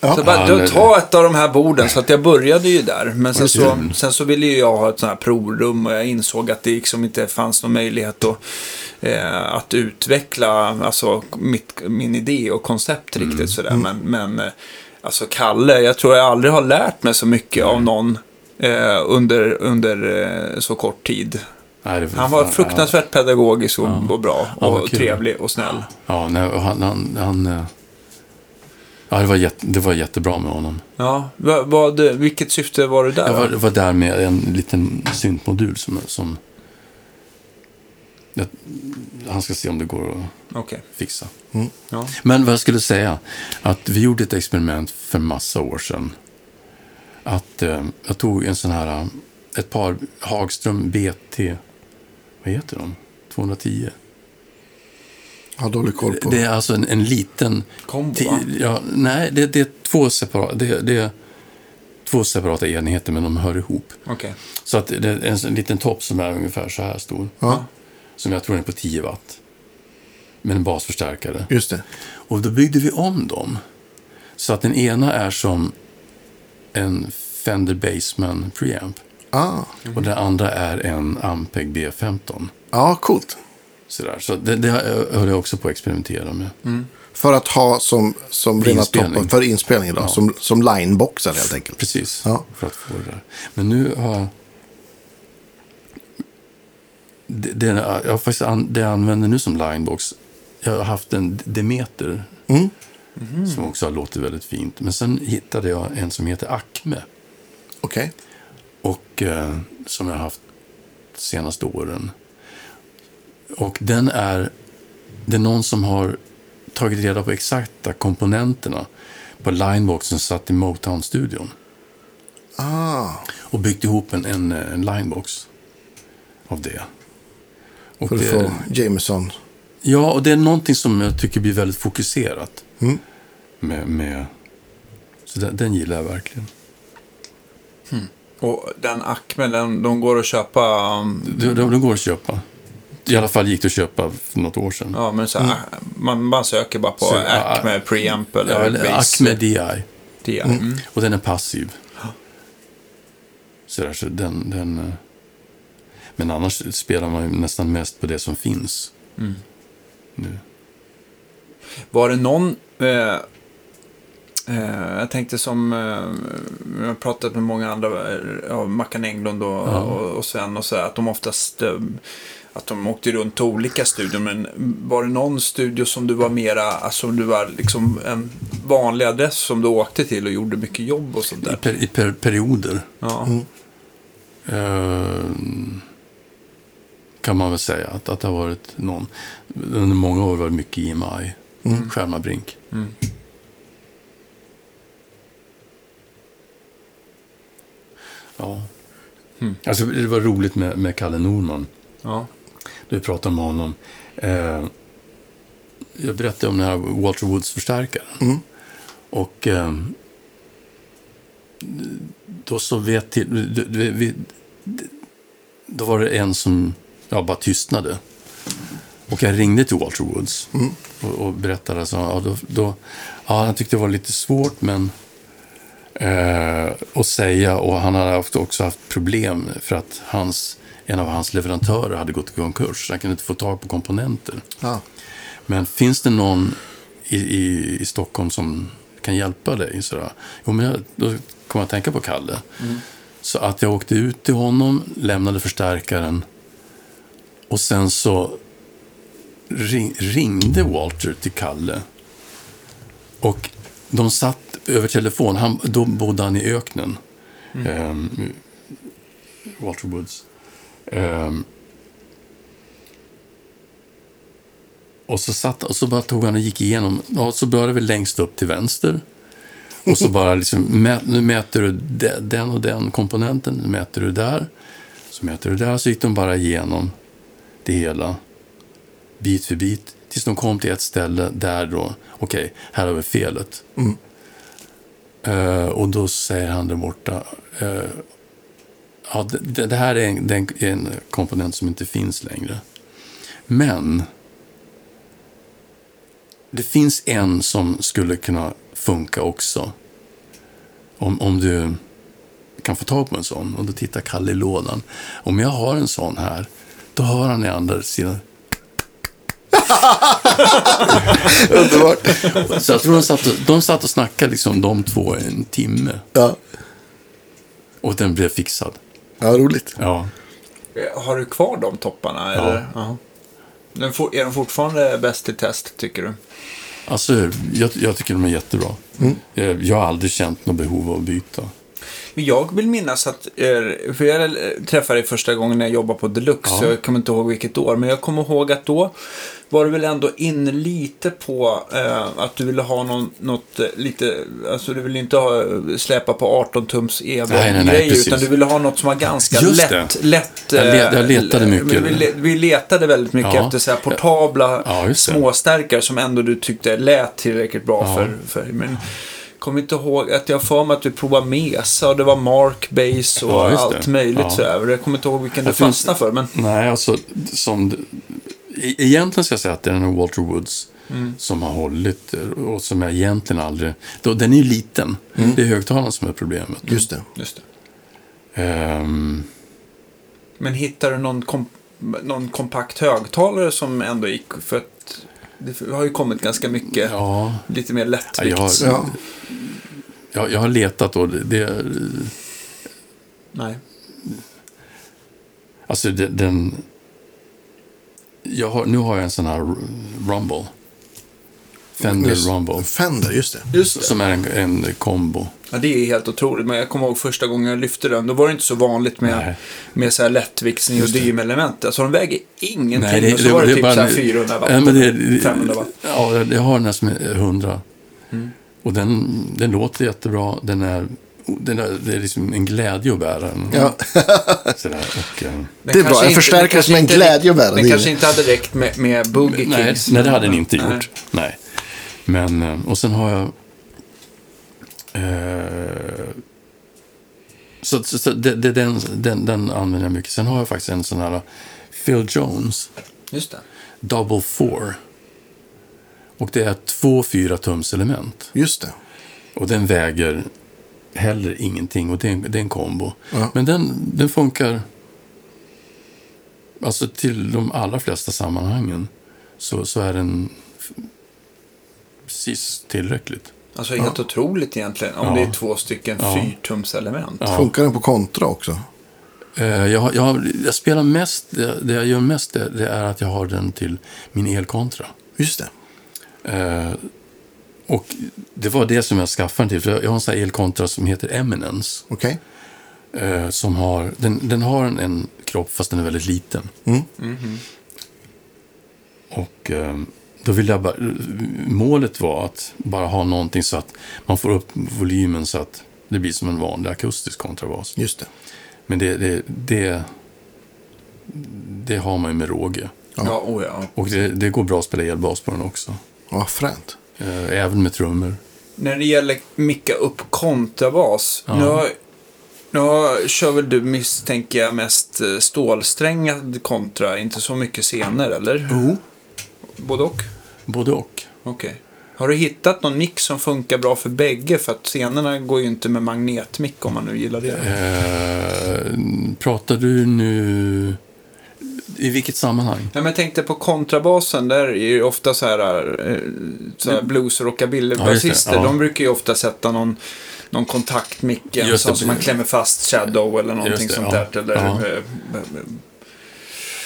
Ja. Så jag bara, det- ta ett av de här borden. Så att jag började ju där. Men sen så, sen så ville ju jag ha ett sånt här provrum. Och jag insåg att det liksom inte fanns någon möjlighet att, eh, att utveckla alltså, mitt, min idé och koncept Mm. riktigt sådär. Men, men eh, alltså Kalle, jag tror jag aldrig har lärt mig så mycket av någon eh, under, under eh, så kort tid. Nej, det Han var fruktansvärt pedagogisk och, och bra. Ja, Och kul. trevlig och snäll. Ja, nej, han... han, han eh, ja, det var, jätte, det var jättebra med honom. Ja, vad, vad, vilket syfte var det där? Jag var, var där med en liten syntmodul som... som jag, han ska se om det går att Okej. fixa. Ja. Men vad jag skulle säga, att vi gjorde ett experiment för massa år sedan. Att eh, jag tog en sån här, eh, ett par Hagström BT, vad heter de? 210. Jag har dålig koll på. Det är alltså en, en liten... Kombo, ja, nej, det, det är två separata... Det, det är två separata enheter, men de hör ihop. Okej. Så att det är en, sån liten topp som är ungefär så här stor. Ja, Som jag tror är på 10 watt. Med en basförstärkare. just det. Och då byggde vi om dem. Så att den ena är som en Fender Bassman preamp. Ah. Och den andra är en Ampeg B15. Ja, coolt. Sådär. Så det, det höll jag också på att experimentera med. För att ha som, som För rena toppen för inspelning då. Ja. Som, som lineboxar helt enkelt. Precis, Ja. för att få det där. Men nu har jag... Det, det, jag faktiskt an, det jag använder nu som linebox, jag har haft en Demeter Mm. som också har låtit väldigt fint. Men sen hittade jag en som heter Acme. Okej. Och eh, som jag har haft de senaste åren. Och den är, det är någon som har tagit reda på exakta komponenterna på lineboxen satt i Motown-studion Ah, och byggt ihop en, en, en linebox av det. Och för att det, få Jameson. Ja, och det är någonting som jag tycker blir väldigt fokuserat. Mm. Med, med, så den, den gillar jag verkligen. Och den Acme, den, de går att köpa... um, De, de, de går att köpa. I alla fall gick det att köpa för något år sedan. Ja, men så här, man, man söker bara på Så, Acme Preamp eller, Ja, eller. Acme DI. DI. Mm. Och den är passiv. Så, där, så den, den, eh, men annars spelar man ju nästan mest på det som finns. Nu. Var det någon... Eh, jag tänkte som... Eh, jag har pratat med många andra, eh, ja, Mackan Englund och, Ja. och, Sven och så att de oftast... Eh, att de åkte runt till olika studior, men var det någon studio som du var mera, alltså som du var liksom en vanlig adress som du åkte till och gjorde mycket jobb och sånt I, där? per, i per, perioder Ja. eh, kan man väl säga att, att det har varit någon. Under många år var det mycket IMI, mm. Skärmarbrink. Mm. Ja. Mm. Alltså, det var roligt med, med Kalle Norman. Ja. Du pratade med honom. Eh, jag berättade om den här Walter Woods-förstärkaren. Mm. Och eh, då så vet till, du- vi, då var det en som ja, bara tystnade. Och jag ringde till Walter Woods och, och berättade. Så, ja, då, då, ja, han tyckte det var lite svårt men att säga. Och han hade haft, också haft problem för att hans, en av hans leverantörer hade gått i konkurs. Så han kunde inte få tag på komponenter. Ja. Men finns det någon i, i, i Stockholm som kan hjälpa dig? Så där, jo, men jag, då kommer jag att tänka på Kalle. Så att jag åkte ut till honom, lämnade förstärkaren och sen så ring, ringde Walter till Kalle. Och de satt över telefon. Han, då bodde han i öknen. Ehm, Walter Woods. Ehm, Och så, satt, och så bara tog han och gick igenom. Ja, så började vi längst upp till vänster. Och så bara liksom, mä, nu mäter du de, den och den komponenten, nu mäter du där. Så mäter du där, så gick de bara igenom det hela. bit för bit, tills de kom till ett ställe där då, okej, här har vi felet. Eh, och då säger han där borta, eh, ja, det, det här är en, det är en komponent som inte finns längre. Men det finns en som skulle kunna funka också. Om, om du kan få tag på en sån. Och då tittar Kalle i lådan. Om jag har en sån här, då hör han i andra sidan. Underbart. Så jag tror de satt och, de satt och snackade, liksom, de två, i en timme. Ja. Och den blev fixad. ja, roligt. Ja. Har du kvar de topparna? Eller? Ja. Den for, är de fortfarande bäst i test, tycker du? Alltså, jag, jag tycker de är jättebra. Mm. Jag, jag har aldrig känt något behov av att byta. Men jag vill minnas att, eh, för jag träffade dig första gången när jag jobbade på Deluxe, Ja. så jag kommer inte ihåg vilket år, men jag kommer ihåg att då var du väl ändå inne lite på eh, att du ville ha någon, något eh, lite, alltså du ville inte ha, släpa på 18-tums Nej, nej, nej, EVA-grejer, precis. utan du ville ha något som var ganska Just lätt. det. lätt Jag jag eh, letade mycket. Vi, le- vi letade väldigt mycket Ja. efter så portabla Ja, småstärkare som ändå du tyckte lät tillräckligt bra Ja. för, för men, Kommer inte ihåg att jag för mig att vi provade Mesa och det var Mark Base och Ja, det. allt möjligt Ja. sådär. Jag kommer inte ihåg vilken tror fastnade för. Men Nej, alltså som... Egentligen ska jag säga att det är den Walter Woods Mm. som har hållit och som jag egentligen aldrig... Då, den är ju liten. Det är högtalaren som är problemet. Just det. Just det. Ehm, Men hittar du någon, kom, någon kompakt högtalare som ändå gick för att det har ju kommit ganska mycket ja, lite mer Ja, lättvikt. jag, har, Ja. jag, jag har letat och det... det Nej. alltså det, den... Jag har, nu har jag en sån här Rumble. Fender Just- Rumble. Fender, just det. Just det. Som är en, en kombo. Ja, det är helt otroligt. Men jag kommer ihåg första gången jag lyfte den. Då var det inte så vanligt med, Nej. med så här lättviktsneodymelement. Alltså de väger ingenting. Nej, det- och så det- var det, det typ bara- så här 400 watt. Ja, men det, eller 500 watt. Ja, jag har är 100. Mm. Och den, den låter jättebra. Den är, den är, det är liksom en glädje att bära den. Ja. Sådär. Och, eh, Det är bra. En förstärkare som är en inte- glädje att bära. Den kanske inte hade räckt med, med Boogie nej, Kings. nej, det hade den inte Nej. gjort. Nej. Men, eh, och sen har jag... Eh, så så, så det, det, den, den, den använder jag mycket. Sen har jag faktiskt en sån här Phil Jones. Just det. Double Four. Och det är två 4 tums element. Just det. Och den väger heller ingenting och det är en, det är en kombo. Ja. Men den, den funkar alltså till de allra flesta sammanhangen. Så, så är den precis tillräckligt. Alltså helt otroligt egentligen. Om Ja. det är två stycken Ja. fyrtumselement. Ja. Funkar den på kontra också? Eh, Jag, jag, jag spelar mest, det, jag gör mest det, det är att jag har den till min elkontra. Just det. Eh, och det var det som jag skaffade den till. För jag har en sån här elkontra som heter Eminence. Okej. Eh, som har, den, den har en, en kropp fast den är väldigt liten. Mm. Och eh, då vill jag bara, målet var att bara ha någonting så att man får upp volymen så att det blir som en vanlig akustisk kontrabas. Just det. Men det, det, det, det har man ju med råge. Ja, oh ja. Och det, det går bra att spela elbas på den också. Ja, fränt. Eh, även med trummor. När det gäller micka upp kontrabas. Ja. Nu, har, nu kör väl du misstänker jag mest eh, stålsträngad kontra, inte så mycket scener eller? Jo. Både och? Både och. Okej. Har du hittat någon mick som funkar bra för bägge? För att scenerna går ju inte med magnetmick om man nu gillar det. Eh, pratar du nu... I vilket sammanhang? Ja, men jag tänkte på kontrabasen, där är ju ofta så här, eh, så här blues och Ja, rockabilly-basister. det, ja. De brukar ju ofta sätta någon, någon kontaktmick, som man klämmer fast shadow eller någonting det, sånt ja. där. Eller,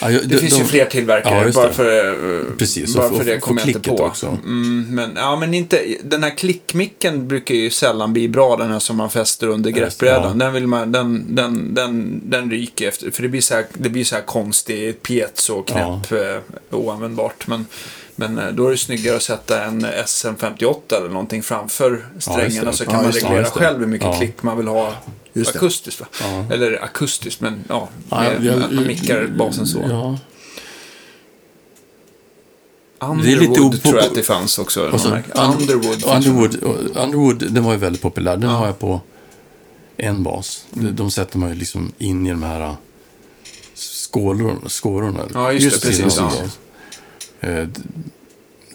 Ja. Det finns ju fler tillverkare, Ja, bara det. för, Precis, bara och- för det och- kommer och jag inte på. också. Mm, men, ja, men inte, den här klickmicken brukar ju sällan bli bra, den här som man fäster under det, greppbrädan. ja. Den, vill man, den, den, den, den ryker efter, för det blir så här, det blir så här konstig piezo-knäpp, eh, oanvändbart. Men, men eh, då är det snyggare att sätta en SM58 eller någonting framför strängarna det. så kan man det. reglera det. själv hur mycket klick man vill ha Just det. akustiskt. Va? Ja. Eller akustiskt, men ja, Ja, med, jag- att man mickar basen så. Ja. Underwood lite opop- tror jag att det fanns också. Och så, någon märke. Underwood. Underwood, Underwood, den var ju väldigt populär. Den Ja. har jag på en bas. De, de sätter man ju liksom in i de här äh, skålor, skårorna. Ja, just det, Just precis, sidan ja. Eh,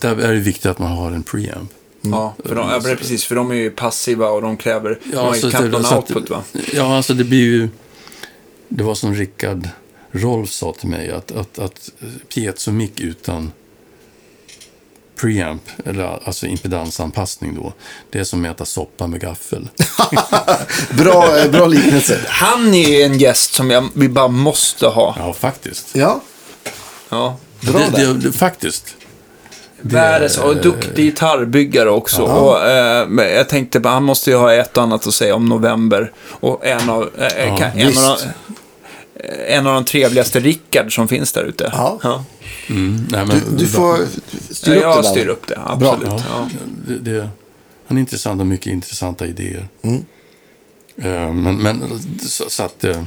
Där är det viktigt att man har en preamp. Ja, för de, ja, precis. För de är ju passiva och de kräver... de har ju så knappt det- att- output va? Ja, alltså det blir ju... Det var som Rickard Rolf sa till mig, att, att, att piezomick utan preamp, eller alltså impedansanpassning då, det är som att äta soppa med gaffel. Bra, bra liknelse. Han är ju en gäst som jag, vi bara måste ha. Ja, faktiskt. Ja, Ja. bra det, det, det, faktiskt. Världens och duktig gitarrbyggare också. Och, eh, men jag tänkte bara, han måste ju ha ett och annat att säga om november. Och en av, eh, Ja, kan, en av, de, eh, en av de trevligaste Rickard som finns där ute. Ja. Mm, nej, men, Du, du får styra upp det jag styr upp det, absolut. Ja, Ja. det, det, han är intressant och mycket intressanta idéer. Mm. Eh, men, men, så, så att, eh,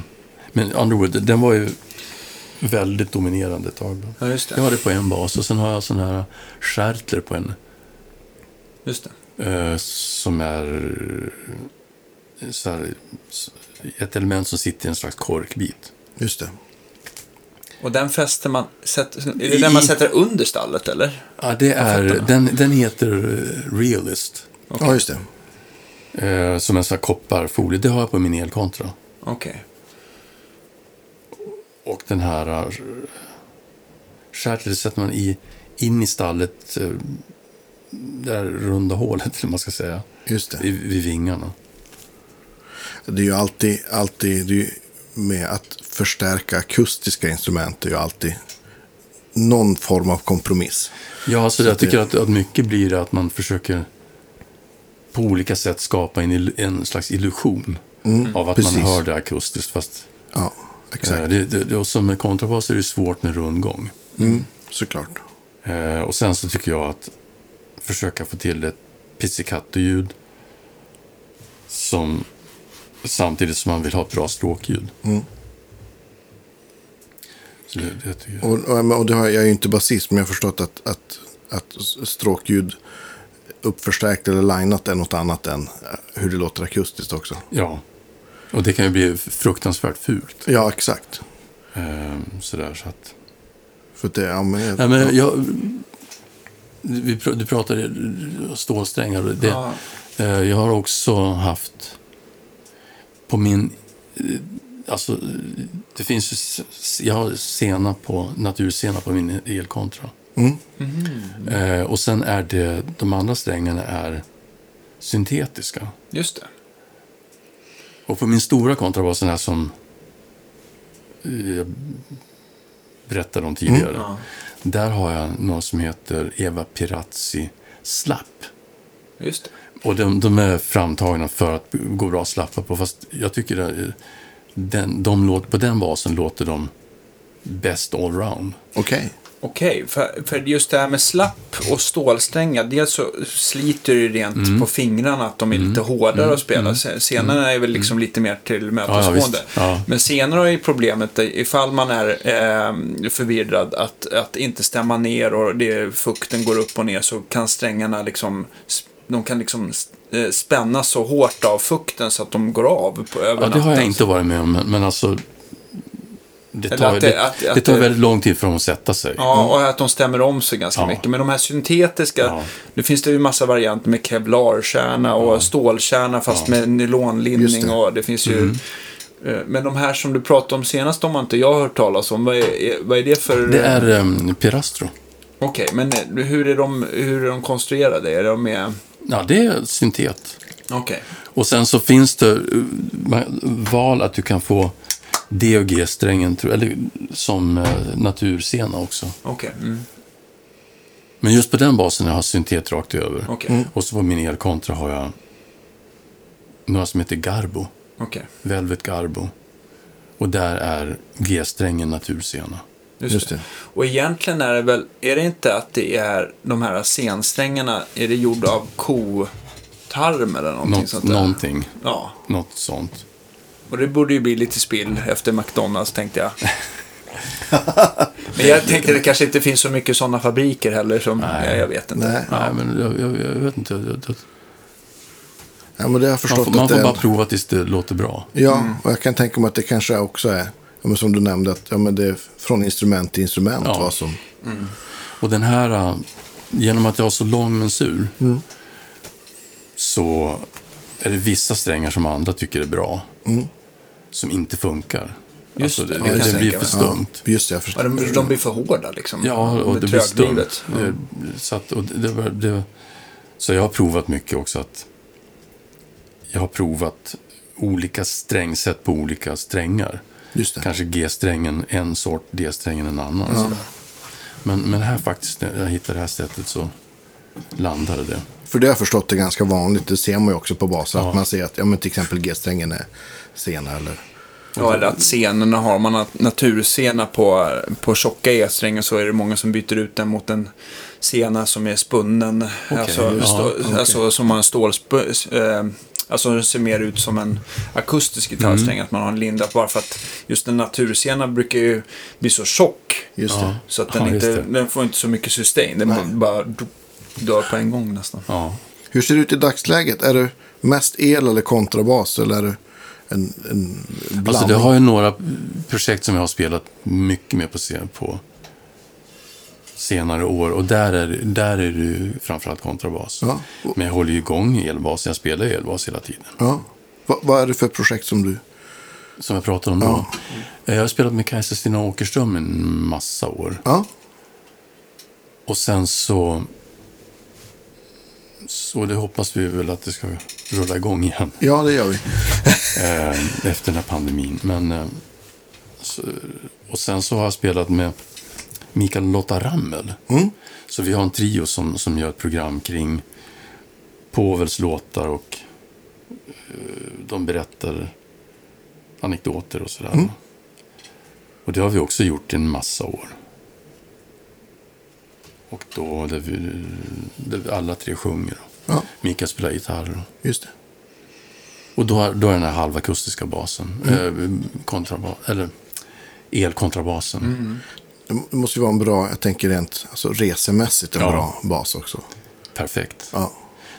men Underwood, den var ju väldigt dominerande ett tag. Då. Ja, just Jag det. har det på en bas och sen har jag sån här stjärtler på en. Just det. eh, som är eh, så här, ett element som sitter i en slags korkbit. Just det. Och den fäster man, sätter, är det den man sätter under stallet eller? Ja, det är, den, den heter eh, Realist. Ja, just det. Eh, som en sån här kopparfolie. Det har jag på min elkontra. Okej. Och den här eh, stjärtlet sätter man i, in i stallet. eh, Det där runda hålet, eller man ska säga. Just det. Vid, vid vingarna. Det är ju alltid, alltid det är med att förstärka akustiska instrument. Det är ju alltid någon form av kompromiss. Ja, alltså Så jag tycker det- att, att mycket blir det att man försöker på olika sätt skapa en, en slags illusion av att precis. man hör det akustiskt. Fast Ja, exakt. det, det, det, och som med kontrabas är det svårt med rundgång. Mm, såklart. Eh, och sen så tycker jag att försöka få till ett pizzicato-ljud som samtidigt som man vill ha ett bra stråkljud. Mm. Så det, det jag. Och, och, och det har, jag är ju inte basist, men jag har förstått att, att, att stråkljud uppförstärkt eller linat är något annat än eh, hur det låter akustiskt också. Ja, och det kan ju bli fruktansvärt fult. Ja, exakt. Eh, sådär så att... För det, ja, men, Nej, men jag, vi, pr- du pratade stålsträngar. och Det, Ja. eh, jag har också haft på min... eh, Alltså, det finns ju... Jag har sena på, natursena på min elkontra. Mm. Eh, och sen är det... De andra strängarna är syntetiska. Just det. Och på min stora kontrabas, den här som eh, jag berättade om tidigare. Ja. Där har jag något som heter Eva Pirazzi Slapp. Just det. Och de, de är framtagna för att gå bra att slappa på. Fast jag tycker att den, de låt, på den basen låter de bäst allround. Okej. Okej, för, för just det här med slapp och stålsträngar, dels så sliter det rent Mm. på fingrarna att de är lite hårdare att spela. Se- Senare är väl liksom lite mer till mötesgående. visst. Ja. Men senare är problemet, ifall man är eh, förvirrad, att, att inte stämma ner och det, fukten går upp och ner så kan strängarna liksom, de kan liksom eh, spännas så hårt av fukten så att de går av på, över Ja, det har jag inte varit med om, men, men alltså... Det tar, att det, det- att- det, tar väldigt lång tid för dem att sätta sig. Ja, och att de stämmer om sig ganska Ja. mycket. Men de här syntetiska, Ja. nu finns det ju massa varianter med kevlarkärna och stålkärna fast med Just nylonlinning det. och det finns ju... Mm. eh, Men de här som du pratade om senast, de har inte jag hört talas om. Vad är, vad är det för... Det är um, Pirastro. Okej, men eh, hur är, de, hur är de konstruerade? Är de med... Ja, det är syntet. Okej. Och sen så finns det ma- val att du kan få D och G-strängen, eller som uh, naturscena också. Okej. Mm. Men just på den basen har jag syntet rakt över. Okej. Och så på min elkontra har jag några som heter Garbo. Okej. Velvet Garbo. Och där är G-strängen naturscena. Just, Just det. det. Och egentligen är det väl, är det inte att det är de här scensträngarna, är det gjorda av kotarm eller någonting Något, sånt där? någonting. Ja. Något sånt. Och det borde ju bli lite spill efter McDonalds tänkte jag. Men jag tänkte det kanske inte finns så mycket sådana fabriker heller som, Nej. jag, vet inte. Nej. Nej, men jag, jag, jag vet inte. Jag, jag, Ja, men det har jag man förstått får, man att får bara prova tills det låter bra. Ja, och jag kan tänka mig att det kanske också är, ja, men som du nämnde, att ja, men det är från instrument till instrument. Ja. Vad som, Och den här, äh, genom att jag har så lång mensur, så är det vissa strängar som andra tycker är bra, som inte funkar. Just alltså, det, det, det blir för stumt. ja, just det, jag Ja, förstår. de, de blir för hårda liksom. Ja, och De det blir stumt. Det- Så, att, och det, så jag har provat mycket också att jag har provat olika strängsätt på olika strängar. Just det. Kanske G-strängen en sort, D-strängen en annan. sådär. Men, men här faktiskt, när jag hittade det här sättet så landade det. För det har jag förstått är ganska vanligt. Det ser man ju också på baser. Ja. Att man ser att ja, men till exempel G-strängen är sena. Eller... Ja, eller att scenerna har man nat- naturscena på, på tjocka E-strängar så är det många som byter ut den mot en sena som är spunnen. alltså, ja, stå, okej. alltså som har en stålsp... Eh, alltså det ser mer ut som en akustisk gitarrsträng, Mm. att man har en lindat bara för att just en naturscena brukar ju bli så tjock. Just det. Så att den, Ja, just inte, det. den får inte så mycket sustain. Den Nej. bara dör på en gång nästan. Ja. Hur ser det ut i dagsläget? Är det mest el eller kontrabas? Eller är det en, en blandning? Alltså det har ju några projekt som jag har spelat mycket mer på, scen, på senare år. Och där är, där är det framförallt kontrabas. Ja. Men jag håller ju igång elbas. Jag spelar ju elbas hela tiden. Ja. Va, vad är det för projekt som du... Som jag pratade om då. Jag har spelat med Kajsa Stina Åkerström en massa år. Ja, Och sen så... Så det hoppas vi väl att det ska rulla igång igen. ja det gör vi. eh, efter den här pandemin. Men, eh, och sen så har jag spelat med Mikael Lotta Rammel. Mm. Så vi har en trio som, som gör ett program kring Povels låtar och eh, de berättar anekdoter och sådär. Mm. Och det har vi också gjort i en massa år. Och då där vi, där vi alla tre sjunger. Ja, Mikael spelar gitarr. just det. Och då, då är den här halvakustiska basen, Mm. eh, kontraba, eller elkontrabasen. Mm. Det måste ju vara en bra, jag tänker rent alltså resemässigt, en Ja. bra bas också. Perfekt. Ja,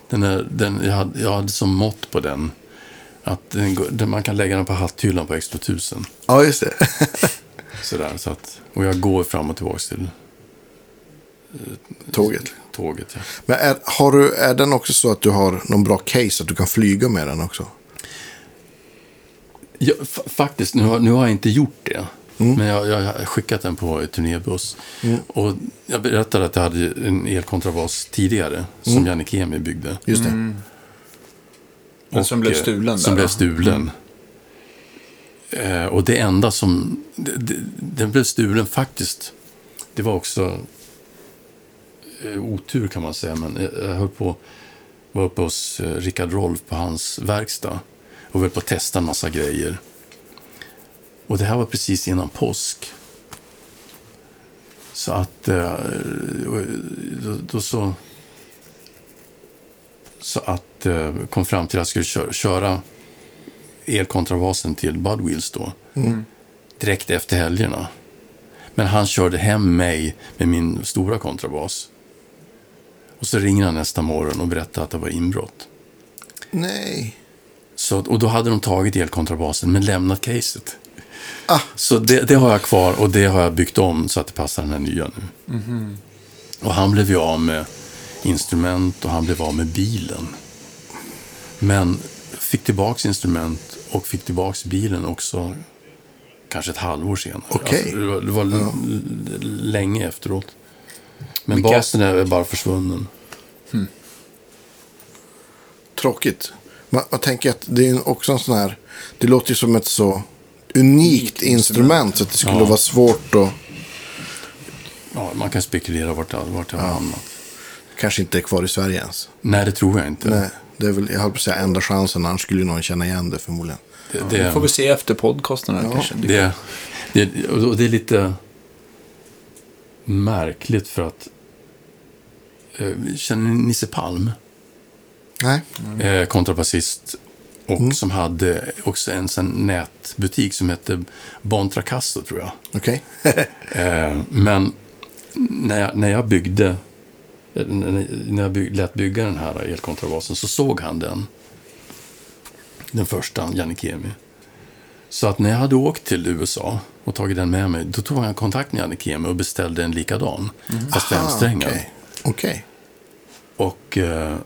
Den är, den, jag, hade, jag hade som mått på den att den, den, man kan lägga den på hatthyllan på Extra 1000. ja just det. Sådär, så att, och jag går fram och tillbaka till Tåget. tåget. Ja. Men är, har du, är den också så att du har någon bra case, att du kan flyga med den också? Ja, fa- faktiskt, nu har, nu har jag inte gjort det. Men jag, jag har skickat den på ett turnébuss. Och jag berättade att jag hade en elkontrabas tidigare som Janne Kemi byggde. Just det. Men som Och, blev eh, stulen Som där, blev stulen. Eh, och det enda som... det- det- Den blev stulen faktiskt. Det var också otur kan man säga. Men jag, jag höll på... Var uppe hos eh, Rickard Rolf på hans verkstad. Och höll på att testa en massa grejer. Och det här var precis innan påsk. Så att... Eh, då, då så så att eh, kom fram till att jag skulle köra, köra elkontrabasen till Budwheels då. Direkt efter helgerna. Men han körde hem mig med min stora kontrabas. Och så ringer han nästa morgon och berättar att det var inbrott. Nej. Så, och då hade de tagit elkontrabasen men lämnat caset. Ah. Så det, det har jag kvar och det har jag byggt om så att det passar den här nya nu. Och han blev ju av med instrument och han blev av med bilen. Men fick tillbaks instrument och fick tillbaks bilen också kanske ett halvår senare. Okej. Alltså, det var, det var l- länge efteråt. Men Vilka- basen är bara försvunnen. Tråkigt. Man, man tänker att det är också en sån här, det låter ju som ett så unikt instrument så att det skulle Ja. vara svårt att, Ja, man kan spekulera vart det, vart det har hamnat. kanske inte är kvar i Sverige ens. Nej, det tror jag inte. Nej, det är väl, jag höll på att säga enda chansen, annars skulle ju någon känna igen det förmodligen. Det, Det det, får vi se efter podcasten här kanske. det, det, och det är lite märkligt för att... eh, Känner ni Nisse Palm? Nej. Eh, kontrabasist Och som hade också en sån nätbutik som hette Bon Tracasso, tror jag. Okej. Eh, men när jag, när jag byggde, när jag bygg, lät bygga den här elkontrabasen så såg han den. Den första, Janikemi. Så att när jag hade åkt till USA och tagit den med mig, då tog han kontakt med Janikemi och beställde en likadan, fast Aha, femsträngad. Okej. Okej. Och eh,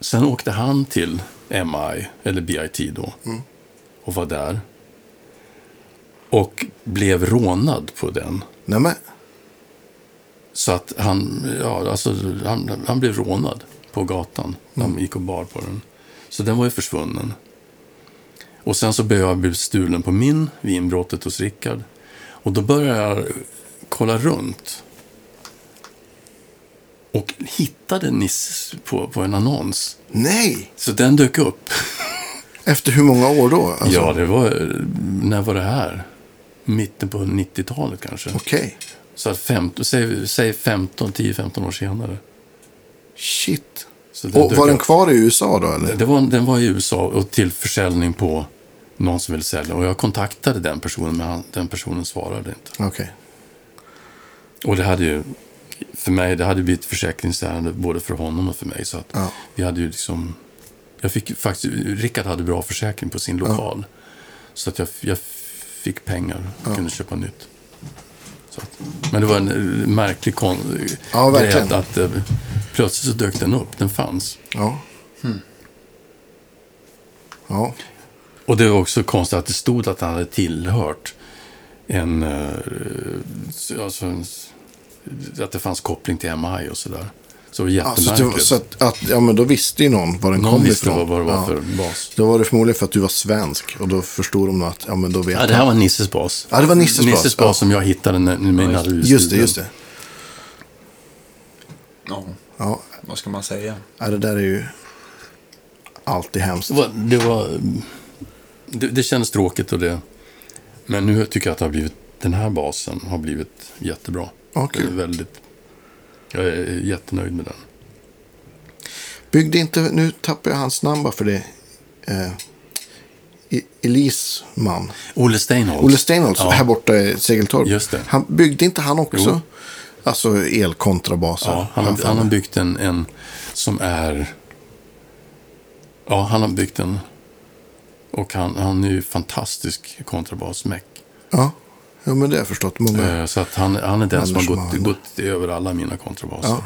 sen åkte han till MI, eller BIT då, och var där. Och blev rånad på den. Nämen. Så att han, ja, alltså, han, han blev rånad på gatan. De gick och bar på den. Så den var ju försvunnen. Och sen så började jag bli stulen på min vid inbrottet hos Rickard. Och då började jag kolla runt. Och hittade Nisse på, på en annons. Nej! Så den dök upp. Efter hur många år då? Alltså, Ja, det var... När var det här? Mitten på 90-talet kanske. Okej. Så att 15, säg, säg 15, 10-15 år senare. Shit. Och var den upp. kvar i USA då eller? Det var, den var i USA och till försäljning på någon som ville sälja. Och jag kontaktade den personen, men han, den personen svarade inte. Okej. Och det hade ju, för mig, det hade blivit ett försäkringsärende både för honom och för mig. Så att Ja. vi hade ju liksom, jag fick faktiskt, Rickard hade bra försäkring på sin lokal. Så att jag, jag fick pengar och kunde köpa nytt. Så att, men det var en eh, märklig kon, Ja, grej att, att eh, plötsligt så dök den upp, den fanns. Ja. Ja. Och det var också konstigt att det stod att han hade tillhört en... eh, Alltså en att det fanns koppling till MI och sådär. Så det var Alltså, jättemärkligt. det, så att, att, ja, men då visste ju någon var den Någon kom visste ifrån. vad, vad det var ja. för bas. Då var det förmodligen för att du var svensk och då förstod de att, ja men då vet Ja, det han. här var Nisses bas. Ja, det var Nisses bas, Nisses bas ja. som jag hittade när, när mina Just det, just det. Ja, Ja, vad ska man säga? ja, det där är ju alltid hemskt. Det var... Det, var det, det kändes tråkigt och det... Men nu tycker jag att det har blivit, den här basen har blivit jättebra. Ja, Det är väldigt, jag är jättenöjd med den. Byggde inte, nu tappar jag hans namn bara för det. Eh, E- Elis man. Olle Steinholtz. Olle Steinholtz, Ja. här borta i Segeltorp. Just det. Han, byggde inte han också? Jo. Alltså elkontrabaser. Ja, han, har han har byggt en, en som är... Ja, han har byggt en. Och han, han är ju fantastisk kontrabasmäck. Ja. Ja, men det har jag förstått. Många. Eh, Så att han, han är den som har gått, gått över alla mina kontrabaser. Ja.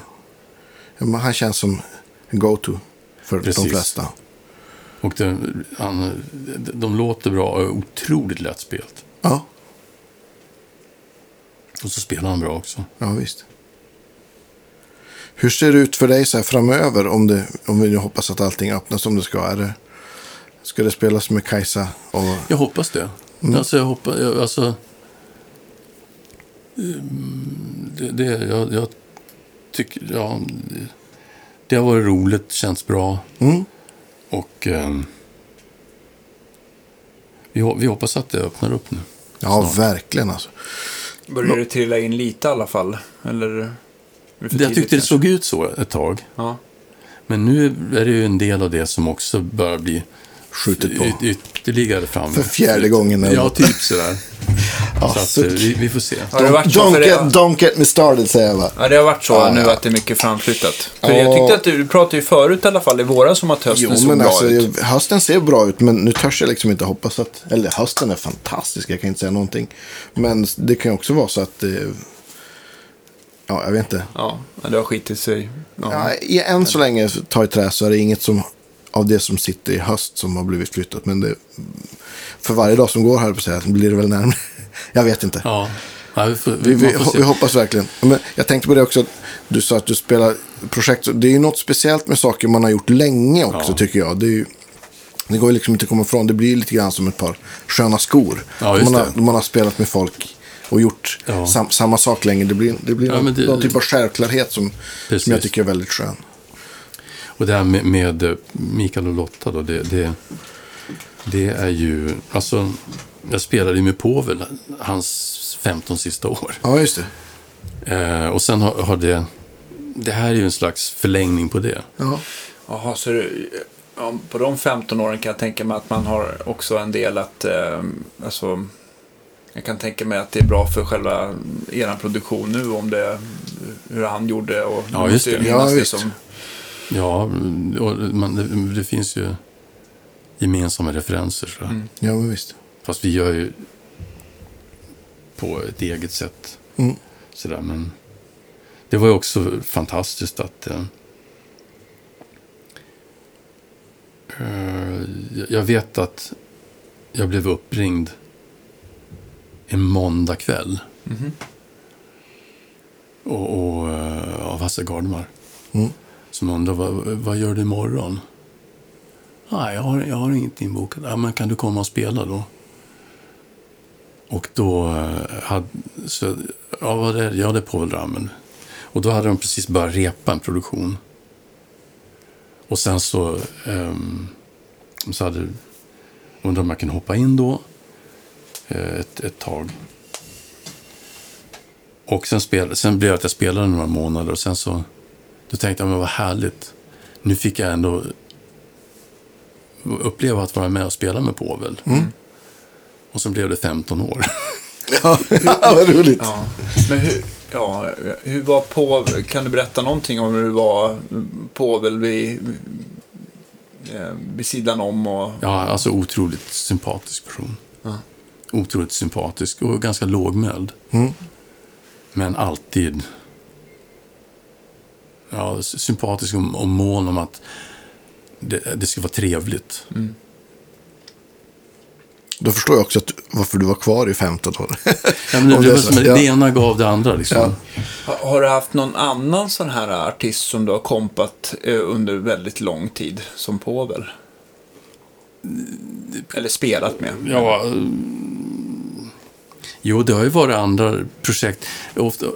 Ja, men han känns som go-to för de Precis. flesta. Och det, han, de, de låter bra och är otroligt lättspelt. Ja, Och så spelar han bra också. ja visst. Hur ser det ut för dig så här framöver om, det, om vi nu hoppas att allting öppnas som det ska? Är det, ska det spelas med Kajsa? Och, Jag hoppas det. Mm. Alltså, jag hoppas... Jag, alltså, det, det, jag, jag tycker... Ja, det, det har varit roligt, känts bra. mm, Och ehm, vi, vi hoppas att det öppnar upp nu. ja, Snart. verkligen alltså. Börjar det trilla in lite i alla fall? Eller? det Jag tyckte det kanske? såg ut så ett tag. Ja. Men nu är det ju en del av det som också börjar bli Skjutit på. y- ytterligare fram. För fjärde gången eller Ja, typ sådär. Ja, så att, suck. eh, vi, vi får se. Har det varit så? don't, get, det, don't get me started säger jag va. ja, det har varit så Ja, nu ja. att det är mycket framflyttat. För Ja. jag tyckte att du, du pratade ju förut i alla fall i våras som att hösten Jo, såg men bra alltså, ut. jag- hösten ser bra ut, men nu törs jag liksom inte hoppas att... Eller hösten är fantastisk, jag kan inte säga någonting. Men det kan ju också vara så att... Eh, ja, jag vet inte. Ja, det har skitit sig. Ja. Ja, än så länge, ta i trä, så är det inget som, av det som sitter i höst som har blivit flyttat. Men det, för varje dag som går här på att säga, blir det väl närmare. jag vet inte. Ja, ja vi, får, Vi, vi, vi, hoppas verkligen. Men jag tänkte på det också. att Du sa att du spelar projekt. Det är ju något speciellt med saker man har gjort länge också Ja. tycker jag. Det, ju, det går ju liksom inte att komma ifrån. Det blir lite grann som ett par sköna skor. Ja, man, har, man har spelat med folk och gjort Ja. sam, samma sak länge. Det blir, det blir Ja, någon, det- någon typ av självklarhet som, som jag tycker är väldigt skön. Och det här med, med eh, Mikael och Lotta då, det, det, det är ju, alltså, jag spelade ju med Povel hans 15 sista år. Ja, just det. Eh, och sen har, har det, det här är ju en slags förlängning på det. Ja. Jaha, så du, på de 15 åren kan jag tänka mig att man har också en del att, eh, alltså, jag kan tänka mig att det är bra för själva er produktion nu om det, hur han gjorde och Ja, just det. Ja, visst. som, Ja, och man, det, det finns ju gemensamma referenser. Så. Mm. Ja, men visst. Fast vi gör ju på ett eget sätt. Mm. Sådär, men det var ju också fantastiskt att eh, eh, jag vet att jag blev uppringd en måndag kväll Mhm. och, och, eh, av Hasse Gardemar. Mm. Som undrade, vad, vad gör du imorgon? Nej, jag har, jag har inget inbokat. Ja, men kan du komma och spela då? Och då eh, hade, så, ja, vad är det? Ja, det är Povel Ramel. Och då hade de precis börjat repa en produktion. Och sen så, Um, så hade Undrar om jag kunde hoppa in då eh, ett, ett tag. Och sen, spel, sen blev det att jag spelade några månader och sen så då tänkte jag, men vad härligt. Nu fick jag ändå uppleva att vara med och spela med Povel. Och så blev det 15 år. Ja, vad roligt. Ja. Men hur, ja, hur var på, kan du berätta någonting om hur det var Povel vid, eh, vid sidan om och... Ja, alltså otroligt sympatisk person. Ja. Otroligt sympatisk och ganska lågmäld. Mm. Men alltid ja, sympatisk och, och mån om att det, det ska vara trevligt. Då förstår jag också att, varför du var kvar i 15 år. Ja, men det, det, som, Ja. det ena gav det andra. Liksom. Ja. Har, har du haft någon annan sån här artist som du har kompat eh, under väldigt lång tid som Povel? Eller spelat med? Ja, mm, jo, det har ju varit andra projekt ofta,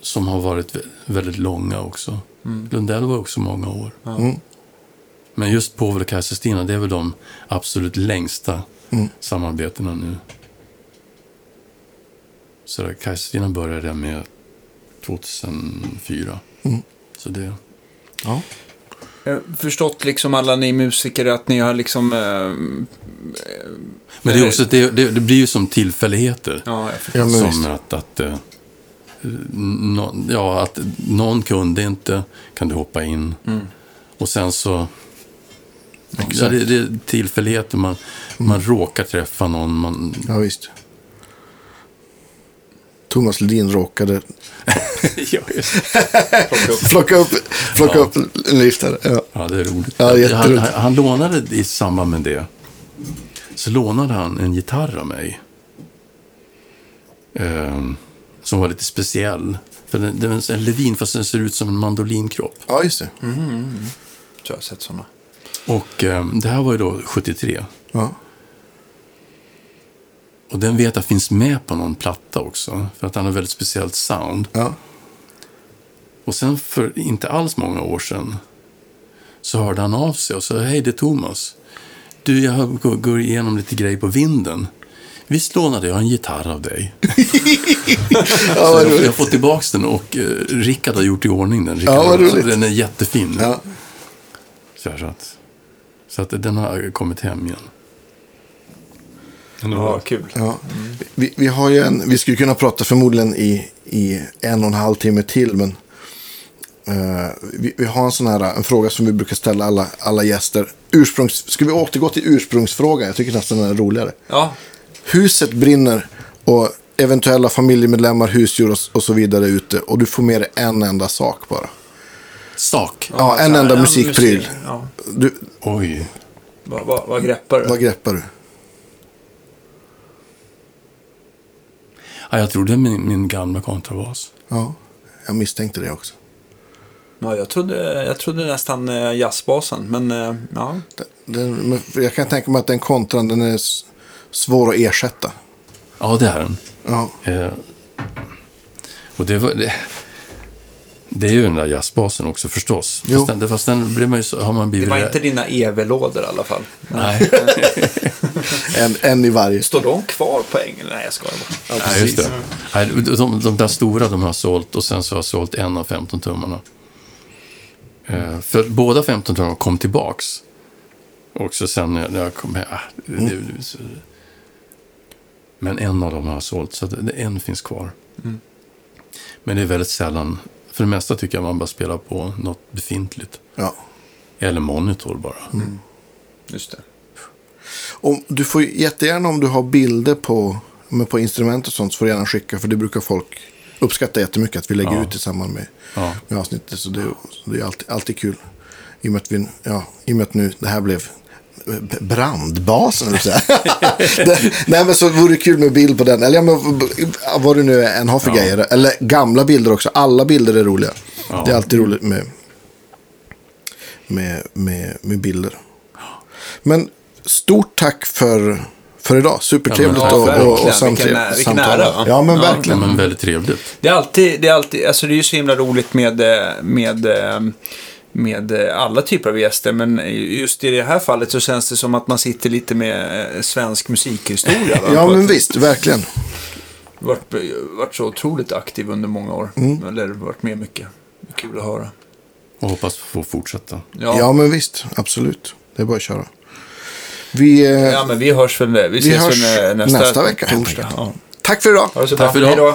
som har varit vä- väldigt långa också. Lundell var också många år. Mm. Men just Povel och Kajsa Stina, det är väl de absolut längsta Mm. samarbetena nu. Så där, Kajsa Stina började jag med 2004. Mm. Så det, Ja. Jag har förstått liksom alla ni musiker att ni har liksom... Eh, men det, är också, det, det, det blir ju som tillfälligheter. ja, jag förstår. Som visst. att, att, nå, ja, att någon kunde inte, kan du hoppa in. Mm. Och sen så... Ja, det, det är tillfälligheter. Man, man råkar träffa någon. Man, ja, visst. Thomas Ledin råkade ja. Plocka upp. plocka Ja. upp en liftare. Ja. ja, det är roligt. Ja, han, jätteroligt. han, han lånade i samband med det. Så lånade han en gitarr av mig. Ehm, som var lite speciell. För den, den är en Levin fast den ser ut som en mandolinkropp. ja, just det. Så jag har sett sådana. Och eh, det här var ju då 73. Ja. Och den vet jag finns med på någon platta också. För att han har väldigt speciellt sound. Ja. Och sen för inte alls många år sedan så hörde han av sig och sa hej det är Thomas. Du, jag går igenom lite grejer på vinden. Visst lånade jag en gitarr av dig? ja, jag, jag fått tillbaka den och eh, Rickard har gjort i ordning den. Rickard, Ja, vad roligt. den är jättefin. Ja. Så, här, så, att, så att den har kommit hem igen. Ja, kul. Ja. Vi, vi, har ju en, vi skulle kunna prata förmodligen i, i en och en halv timme till, men eh, vi, vi har en sån här en fråga som vi brukar ställa alla, alla gäster. Ursprungs, ska vi återgå till ursprungsfrågan? Jag tycker nästan den är roligare. Ja, Huset brinner och eventuella familjemedlemmar, husdjur och, och så vidare ute och du får med dig en enda sak bara. Sak. Ja, en så här, enda musikpryl. musik- Ja. Du, Oj. Vad, vad, vad greppar du? vad greppar du? Ja, jag tror det är min, min gamla kontrabas. Ja, jag misstänkte det också. Ja, jag, trodde, jag trodde nästan eh, jazzbasen, men eh, ja. Den, men jag kan tänka mig att den kontran den är svår att ersätta. Ja, det är den. Ja, Eh, och det, var, det, det är ju den där jazzbasen också förstås. Jo. Fast den, fast den blir man ju, så- har man Det blivit... var inte dina EV-lådor i alla fall. Nej, en, en i varje. Står de kvar på Engel? Nej, jag skojar bara. Ja, Nej just det. Nej, de, de där stora de har sålt och sen så har jag sålt en av 15-tummarna. Eh, för båda 15-tummarna kom tillbaks. också sen när jag kom hem. Ah, det, det, det, så- men en av dem har jag sålt, så en finns kvar. Men det är väldigt sällan. För det mesta tycker jag man bara spelar på något befintligt. Ja. Eller monitor bara. Just det. Och du får jättegärna om du har bilder på, men på instrument och sånt så får du gärna skicka. För det brukar folk uppskatta jättemycket att vi lägger Ja. ut i samband med, Ja. med avsnittet. Så det, så det är alltid, alltid kul. I och, med att vi, ja, I och med att nu det här blev brandbasen. nej men så vore det kul med bild på den. Eller ja, men, vad du nu än har för Ja. grejer. Eller gamla bilder också. Alla bilder är roliga. Ja. Det är alltid roligt med, med, med, med bilder. Men stort tack för, för idag. Supertrevligt Ja, och, och Verkligen. Vilken samtala. ära- vilken samtala. ära, va? Ja, men Ja. Ja, verkligen. men väldigt trevligt. Det är alltid, det är alltid, alltså det är ju så himla roligt med, eh, med, eh, med eh, alla typer av gäster. Men just i det här fallet så känns det som att man sitter lite med eh, svensk musikhistoria. Va? Ja, men ett- visst. Verkligen. varit, varit så otroligt aktiv under många år. Mm. Eller varit med mycket. Kul att höra. Och hoppas få fortsätta. Ja, Ja, men visst. Absolut. Det är bara att köra. Vi, eh, ja men vi hörs väl, vi ses hörs väl nästa, nästa vecka, torsdag. Ja. Tack för idag. Tack för idag.